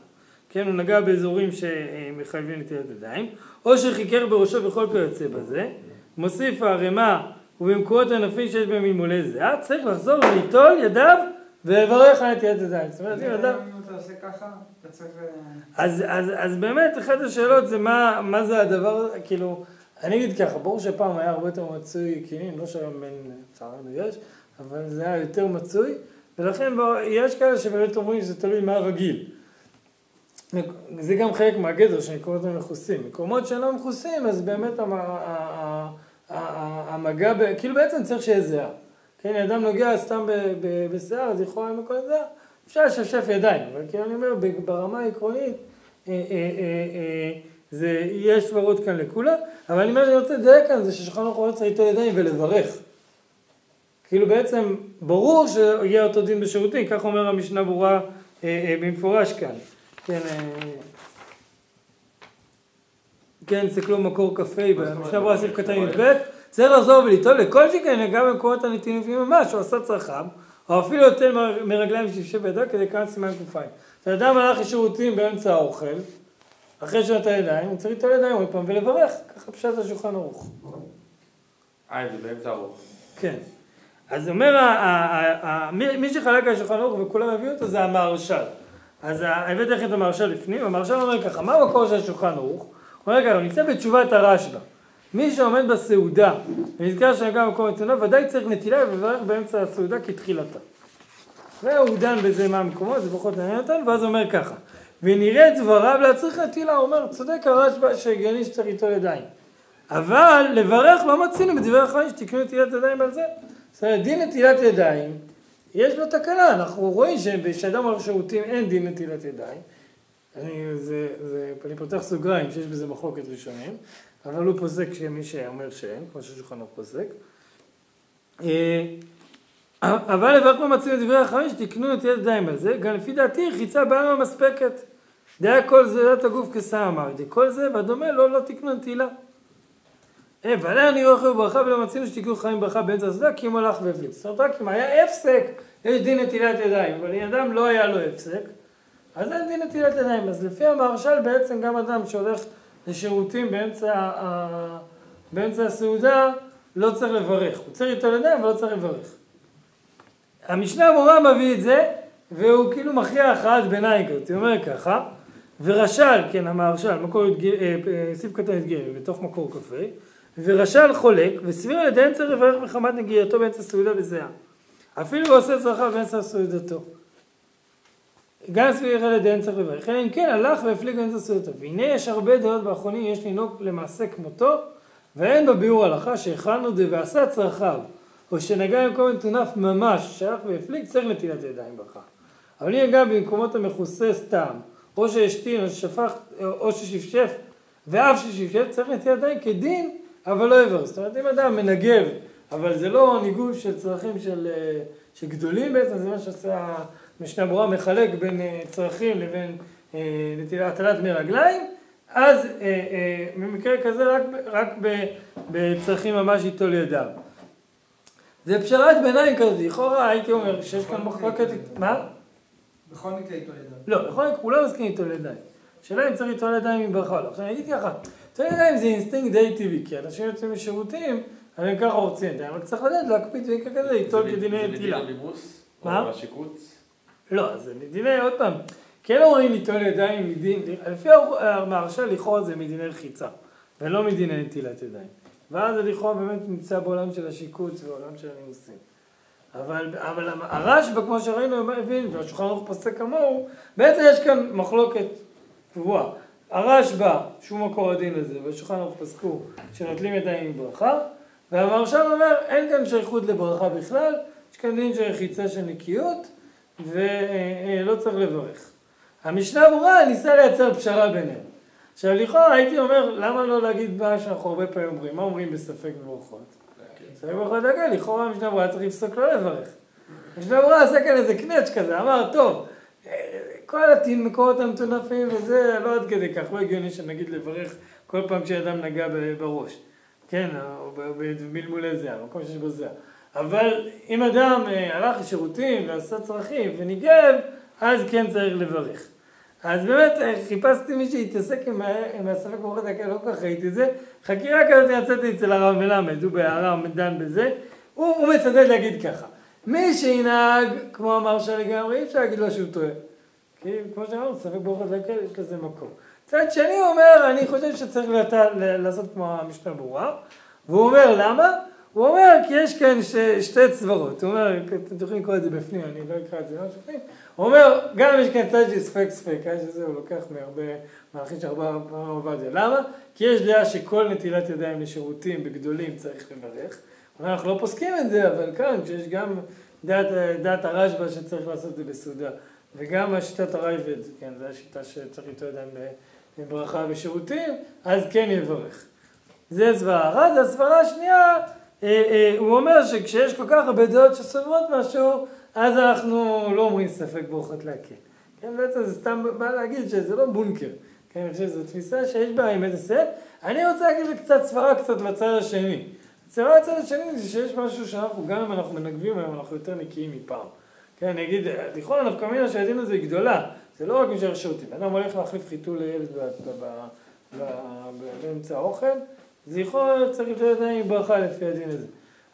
כן, הוא נגע באזורים שמחייבים נטילת ידיים, או שחיקר בראשו וכל כיוצא בזה, מוסיף הערימה ובמקורות ענפים שיש בהם מלמולי זיעה, צריך לחזור וליטול ידיו ולברך על נטילת ידיים. זאת אומרת, אם אדם... אם אתה עושה ככה, אתה צריך... אז, באמת, אחת השאלות זה מה, זה הדבר, כאילו, אני אגיד ככה, ברור שפעם היה הרבה יותר מצוי כינים, לא שהיום בין צערנו יש, אבל זה היה יותר מצוי, ולכן יש כאלה שבאמת אומרים שזה תלוי מה רגיל. זה גם חלק מהגדר של מקומות המכוסים. מקומות שאינם מכוסים, אז באמת המגע, כאילו בעצם צריך שיהיה זהה. כן, אדם נוגע סתם בשיער, אז יכול להיות מכל זהה, אפשר לשפשף ידיים, אבל כאילו אני אומר, ברמה העקרונית, אה, אה, אה, זה, יש סברות כאן לכולם, אבל אני אומר שאני רוצה לדייק כאן זה ששולחן ערוך רוצה ליטול ידיים ולברך. כאילו בעצם ברור שיהיה אותו דין בשירותים, כך אומר המשנה ברורה במפורש כאן. כן, כן, תסתכלו מקור כ"ה, ברורה סעיף קטן י"ב, צריך לחזור וליטול לכל שכן גם במקומות הנתינים ממש, הוא עשה צרכיו, או אפילו יותר מרגליים שפשי בידו כדי כאן סימן ק"ע. כשאדם הלך לשירותים באמצע האוכל, אחרי שעת הידיים, הוא צריך ליטול ידיים עוד פעם ולברך, ככה פשט השולחן ערוך. אה, זה באמצע ארוך. כן. אז אומר, מי שחלק על השולחן ערוך וכולם הביאו אותו זה המהרש"ל. אז הבאתי לכם את המהרש"ל לפנים, המהרש"ל אומר ככה, מה המקור של השולחן ערוך? ככה, הוא נמצא בתשובת הרשב"א. מי שעומד בסעודה ונזכר שנגע במקום נתונה, ודאי צריך נטילה ולברך באמצע הסעודה כתחילתה. והוא דן בזה מה המקומות, זה פחות מעניין אותנו, ואז אומר ככה, ונראה דבריו להצריך נטילה, הוא אומר, צודק הרשב"א שהגיוני שצריך ליטול ידיים. אבל לברך לא מצינו בדברי החיים שתקנו נטילת ידיים על זה. זאת אומרת, דין נטילת ידיים, יש לו תקנה, אנחנו רואים שבשאדם הולך שירותים אין דין נטילת ידיים. אני, זה, זה, אני פותח סוגריים שיש בזה מחלוקת ראשונים, אבל הוא פוסק שמי שאומר שאין, כמו ששולחן ערוך פוסק. אה, אבל לברך מציעים את דברי החיים שתקנו נטילת ידיים על זה, גם לפי דעתי רחיצה בעלמא מספקת. דעה כל זה זולת הגוף כסם אמרתי, כל זה והדומה לא לא תקנו נטילה. אה, ועליה אני רכב בברכה ולא מצינו שתקנו חיים ברכה באמצע הסדה כי אם הלך והפליץ. זאת אומרת, רק אם היה הפסק, יש דין נטילת ידיים, אבל אם אדם לא היה לו הפסק, אז אין דין נטילת ידיים. אז לפי המהרש"ל בעצם גם אדם שהולך לשירותים באמצע, באמצע הסעודה, לא צריך לברך. הוא צריך ליטול ידיים, אבל לא צריך לברך. המשנה המורה מביא את זה, והוא כאילו מכריע הכרעת ביניים כזאת, הוא אומר ככה, ורש"ל, כן, המהרש"ל, מקור סעיף קטן י"ג, בתוך מקור כ"ה, ורש"ל חולק, וסביר על ידיהם צריך לברך מחמת נגיעתו באמצע סעודה בזיעה. אפילו הוא עושה צרכיו באמצע סעודתו. גם סביר על ידיהם צריך לברך, אלא אם כן הלך והפליג באמצע סעודתו. והנה יש הרבה דעות באחרונים, יש לנהוג למעשה כמותו, ואין בביאור הלכה שהכנו ועשה צרכיו. או שנגע במקום מטונף ממש, שהלך והפליג, צריך נטילת ידיים ברכה. אבל אם נגע במקומות המכוסה סתם, או שהשתין, או ששפך, או ששפשף, ואף ששפשף, צריך נטילת ידיים כדין, אבל לא עבר. זאת אומרת, אם אדם מנגב, אבל זה לא ניגוב של צרכים של, של גדולים בעצם, זה מה שעושה המשנה ברורה, מחלק בין צרכים לבין נטילת הטלת מרגליים, אז במקרה כזה רק, רק בצרכים ממש ייטול ידיו. זה פשרת ביניים כזאת, לכאורה הייתי אומר שיש כאן מחלוקת, מה? בכל מקרה ייטול ידיים. לא, בכל מקרה כולם מסכימים ייטול ידיים. השאלה אם צריך ליטול ידיים עם ברכה לא. עכשיו אני אגיד ככה, ליטול ידיים זה אינסטינקט די טבעי, כי אנשים יוצאים משירותים, אז הם ככה רוחצים ידיים, רק צריך לדעת להקפיד במקרה כזה, ליטול כדיני נטילה. זה? מה? לא, זה מדיני, עוד פעם, כן אומרים ליטול ידיים מדין, לפי המהרש"ל לכאורה זה מדיני רחיצה, ולא מדיני נטילת ידיים. ואז זה לכאורה באמת נמצא בעולם של השיקוץ ובעולם של הנימוסים. אבל, אבל הרשב"א, כמו שראינו, הבין, והשולחן ערוך פוסק כמוהו, בעצם יש כאן מחלוקת קבועה. הרשב"א, שהוא מקור הדין לזה, והשולחן ערוך פסקו שנוטלים ידיים מברכה, והמרשל אומר אין כאן שייכות לברכה בכלל, יש כאן דין של רחיצה של נקיות ולא צריך לברך. המשנה ברורה ניסה לייצר פשרה ביניהם. עכשיו לכאורה הייתי אומר למה לא להגיד מה שאנחנו הרבה פעמים אומרים, מה אומרים בספק ברכות? ספק ברכות להגיד, לכאורה המשנה ברורה צריך לפסוק לא לברך. המשנה ברורה עשה כאן איזה קנץ' כזה, אמר טוב כל המקורות המטונפים וזה, לא עד כדי כך, לא הגיוני שנגיד לברך כל פעם כשאדם נגע בראש, כן, או במלמולי זהה, במקום שיש בו זהה. אבל אם אדם אה, הלך לשירותים ועשה צרכים וניגב, אז כן צריך לברך. אז באמת אה, חיפשתי מי שהתעסק עם, עם הספק ברוכות הקהל, לא כל כך ראיתי את זה. חקירה כזאת יצאתי אצל הרב מלמד, הוא בהערה דן בזה. הוא, הוא מצדד להגיד ככה, מי שינהג כמו המרשה לגמרי, אי אפשר להגיד לו שהוא טועה. כי כמו שאמרנו, ספק ברוכות הקהל יש לזה מקום. צד שני אומר, אני חושב שצריך לעשות כמו המשנה ברורה, והוא אומר למה? הוא אומר כי יש כאן ש... שתי צברות, הוא אומר, אתם יכולים לקרוא את זה בפנים, אני לא אקרא את זה ממש בפנים, הוא אומר, גם יש כאן צד של ספק. ספק, שזה הוא לוקח מהרבה מהלכים של הרבה עובדיה, למה? כי יש דעה שכל נטילת ידיים לשירותים בגדולים צריך לברך, אנחנו לא פוסקים את זה, אבל כאן כשיש גם דעת, דעת הרשב"א שצריך לעשות את זה בסעודה, וגם השיטת הרייבד, כן, זו השיטה שצריך לתת ידיים לברכה בשירותים, אז כן יברך. זה סברה אחת, הסברה השנייה אה, אה, הוא אומר שכשיש כל כך הרבה דעות שסובבות משהו, אז אנחנו לא אומרים ספק ברכות להקל. כן, בעצם זה סתם בא להגיד שזה לא בונקר. כן, אני חושב שזו תפיסה שיש בה עם איזה סט. אני רוצה להגיד קצת סברה קצת לצד השני. הסברה לצד השני זה שיש משהו שאנחנו, גם אם אנחנו מנגבים היום, אנחנו יותר נקיים מפעם. כן, אני אגיד, לכאורה נפקא מינה שהדין הזה היא גדולה. זה לא רק משאר שירותים. אדם הולך להחליף חיתול לילד באמצע האוכל. זכרו צריך לתת ידיים עם ברכה לפי הדין הזה.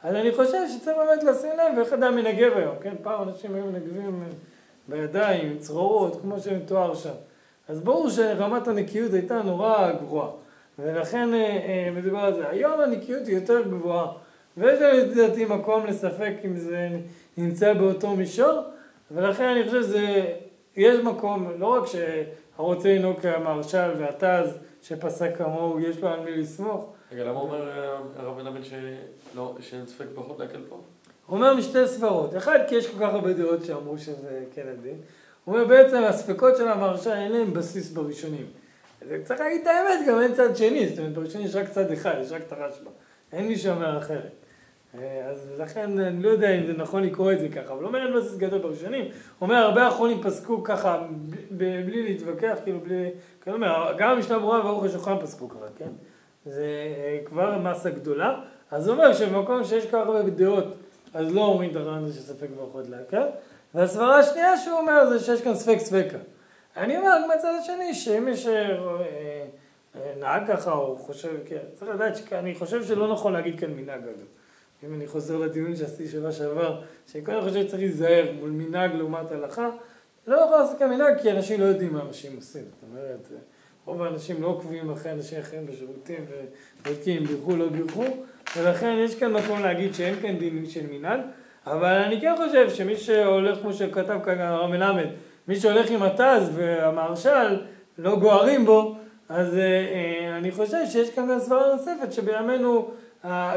אז אני חושב שצריך באמת לשים לב איך אדם מנגב היום, כן? פעם אנשים היו מנגבים בידיים, עם צרורות, כמו שמתואר שם. אז ברור שרמת הנקיות הייתה נורא גבוהה, ולכן אה, אה, מדובר על זה. היום הנקיות היא יותר גבוהה, ויש לדעתי מקום לספק אם זה נמצא באותו מישור, ולכן אני חושב שזה, יש מקום, לא רק שהרוצה לנהוג כמרשל והתז שפסק כמוהו, יש לו על מי לסמוך, רגע, למה אומר אה, הרב מלמד שאין ספק פחות להקל פה? הוא אומר משתי סברות. אחד, כי יש כל כך הרבה דעות שאמרו שזה כן הדין. הוא אומר בעצם הספקות של המהרש"א אין להם בסיס בראשונים. צריך להגיד את האמת, גם אין צד שני, זאת אומרת בראשונים יש רק צד אחד, יש רק את הרשב"א. אין מי שאומר אחרת. אה, אז לכן אני לא יודע אם זה נכון לקרוא את זה ככה, אבל לא אומר אין בסיס גדול בראשונים. אומר הרבה אחרונים פסקו ככה בלי להתווכח, כאילו בלי... כלומר, גם המשנה ברורה וברוך השולחן פסקו ככה, כן? זה אה, כבר מסה גדולה. אז הוא אומר שבמקום שיש כל כך הרבה דעות, אז לא אומרים את הרעיון הזה שספק ברכות להקל. והסברה השנייה שהוא אומר זה שיש כאן ספק ספקה. אני אומר מהצד השני שמי שנהג ככה או חושב, כן, צריך לדעת שאני חושב שלא נכון להגיד כאן מנהג אגב. אם אני חוזר לדיון שעשיתי שבוע שעבר, שאני קודם חושב שצריך להיזהר מול מנהג לעומת הלכה, לא יכול לעשות כאן מנהג כי אנשים לא יודעים מה אנשים עושים. זאת אומרת, רוב האנשים לא עוקבים אחרי אנשים אחרים בשירותים ובודקים בירכו לא בירכו, ולכן יש כאן מקום להגיד שאין כאן דינים של מנהג, אבל אני כן חושב שמי שהולך, כמו שכתב כאן הרב מלמד, מי שהולך עם התז והמהרש"ל לא גוערים בו, אז אה, אה, אני חושב שיש כאן גם סברה נוספת שבימינו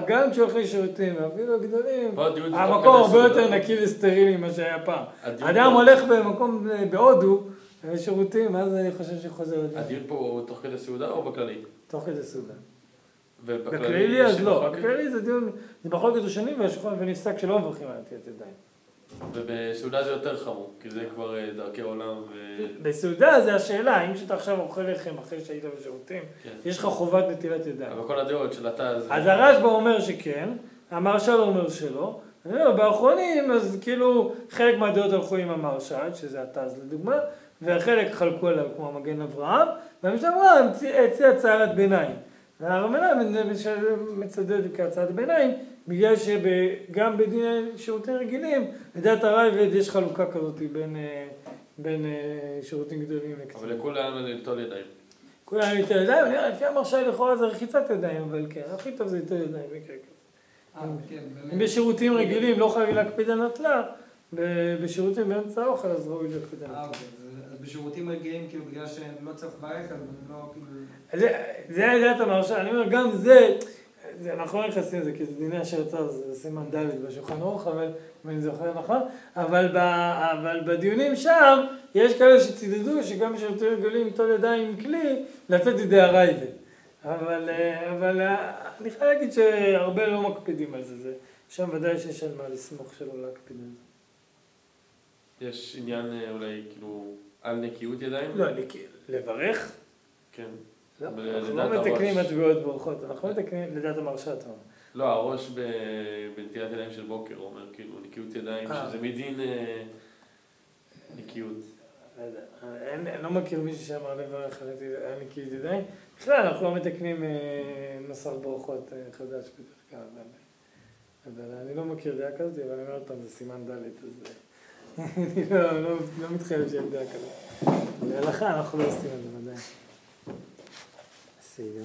גם כשהולכים לשירותים, אפילו הגדולים, המקום הרבה יותר נקי וסטרילי ממה שהיה פעם. אדם הולך במקום בהודו, שירותים, אז אני חושב שחוזר לדיון. הדיון פה הוא תוך כדי סעודה או בכללי? תוך כדי סעודה. בכללי אז לא, בכללי זה דיון, זה בחוק ראשונים ונפסק שלא מברכים על נטילת ידיים. ובסעודה זה יותר חמור, כי זה כבר אה, דרכי עולם ו... בסעודה זה השאלה, האם כשאתה עכשיו אוכל לחם אחרי שהיית בשירותים, כן. יש לך חובת נטילת ידיים. אבל כל הדעות של אתה... אז הרשב"א אומר שכן, המרשל אומר שלא, אני אומר, באחרונים, אז כאילו, חלק מהדעות הלכו עם המרשל, שזה התז לדוגמה, וחלק חלקו עליו כמו המגן אברהם, והמשנה אברהם הציע הצהרת ביניים. והרמנה מצדד כהצעת ביניים, בגלל שגם בדיני שירותים רגילים, לדעת הרייבד יש חלוקה כזאת בין, אה, בין אה, שירותים גדולים לקצרים. אבל לכולם לטול ידיים. כולם לטול ידיים, אני לפי המרשה לכאורה זה רחיצת ידיים, אבל כן, הכי טוב זה לטול ידיים במקרה כזה. אה, כן, אם בשירותים רגילים לא חייבים להקפיד על נטלה, בשירותים באמצע האוכל אז ראוי להקפיד על נטלה. בשירותים רגילים, כאילו, בגלל שלא צריך ברקע, אז אני לא, כאילו... זה, זה דעת המרשה, אני אומר, גם זה, זה אנחנו לא נכנסים לזה, כי זה דיני אשר יצא, זה סימן ד' בשולחן ערוך, אבל אם אני זוכר נכון, אבל, ב, אבל בדיונים שם, יש כאלה שצידדו שגם בשירותים רגילים ליטול ידיים עם כלי, לצאת ידי הרייבד. אבל, אה, אבל אה, אני חייב להגיד שהרבה לא מקפידים על זה, זה שם ודאי שיש על מה לסמוך שלא להקפיד על זה. יש עניין אה, אולי כאילו על נקיות ידיים? לא, לברך? כן. לא, ב- אנחנו לא מתקנים הראש. מטבעות ברכות, אנחנו לא מתקנים לדעת המרשה, אתה אומר. לא, הראש בנטילת ידיים של בוקר אומר כאילו נקיות ידיים, אה. שזה מדין אה, נקיות. לא אני לא מכיר מישהו שאמר לברך על נקיות ידיים. בכלל, אנחנו לא מתקנים אה, נוסח ברכות אה, חדש בדרך כלל, אבל אבל אני לא מכיר דעה כזאת, אבל אני אומר עוד פעם, זה סימן ד', אז אה, אני לא- לא לא מתחייב שאין דעה כזאת. בהלכה אנחנו לא עושים את זה ודאי. בסדר.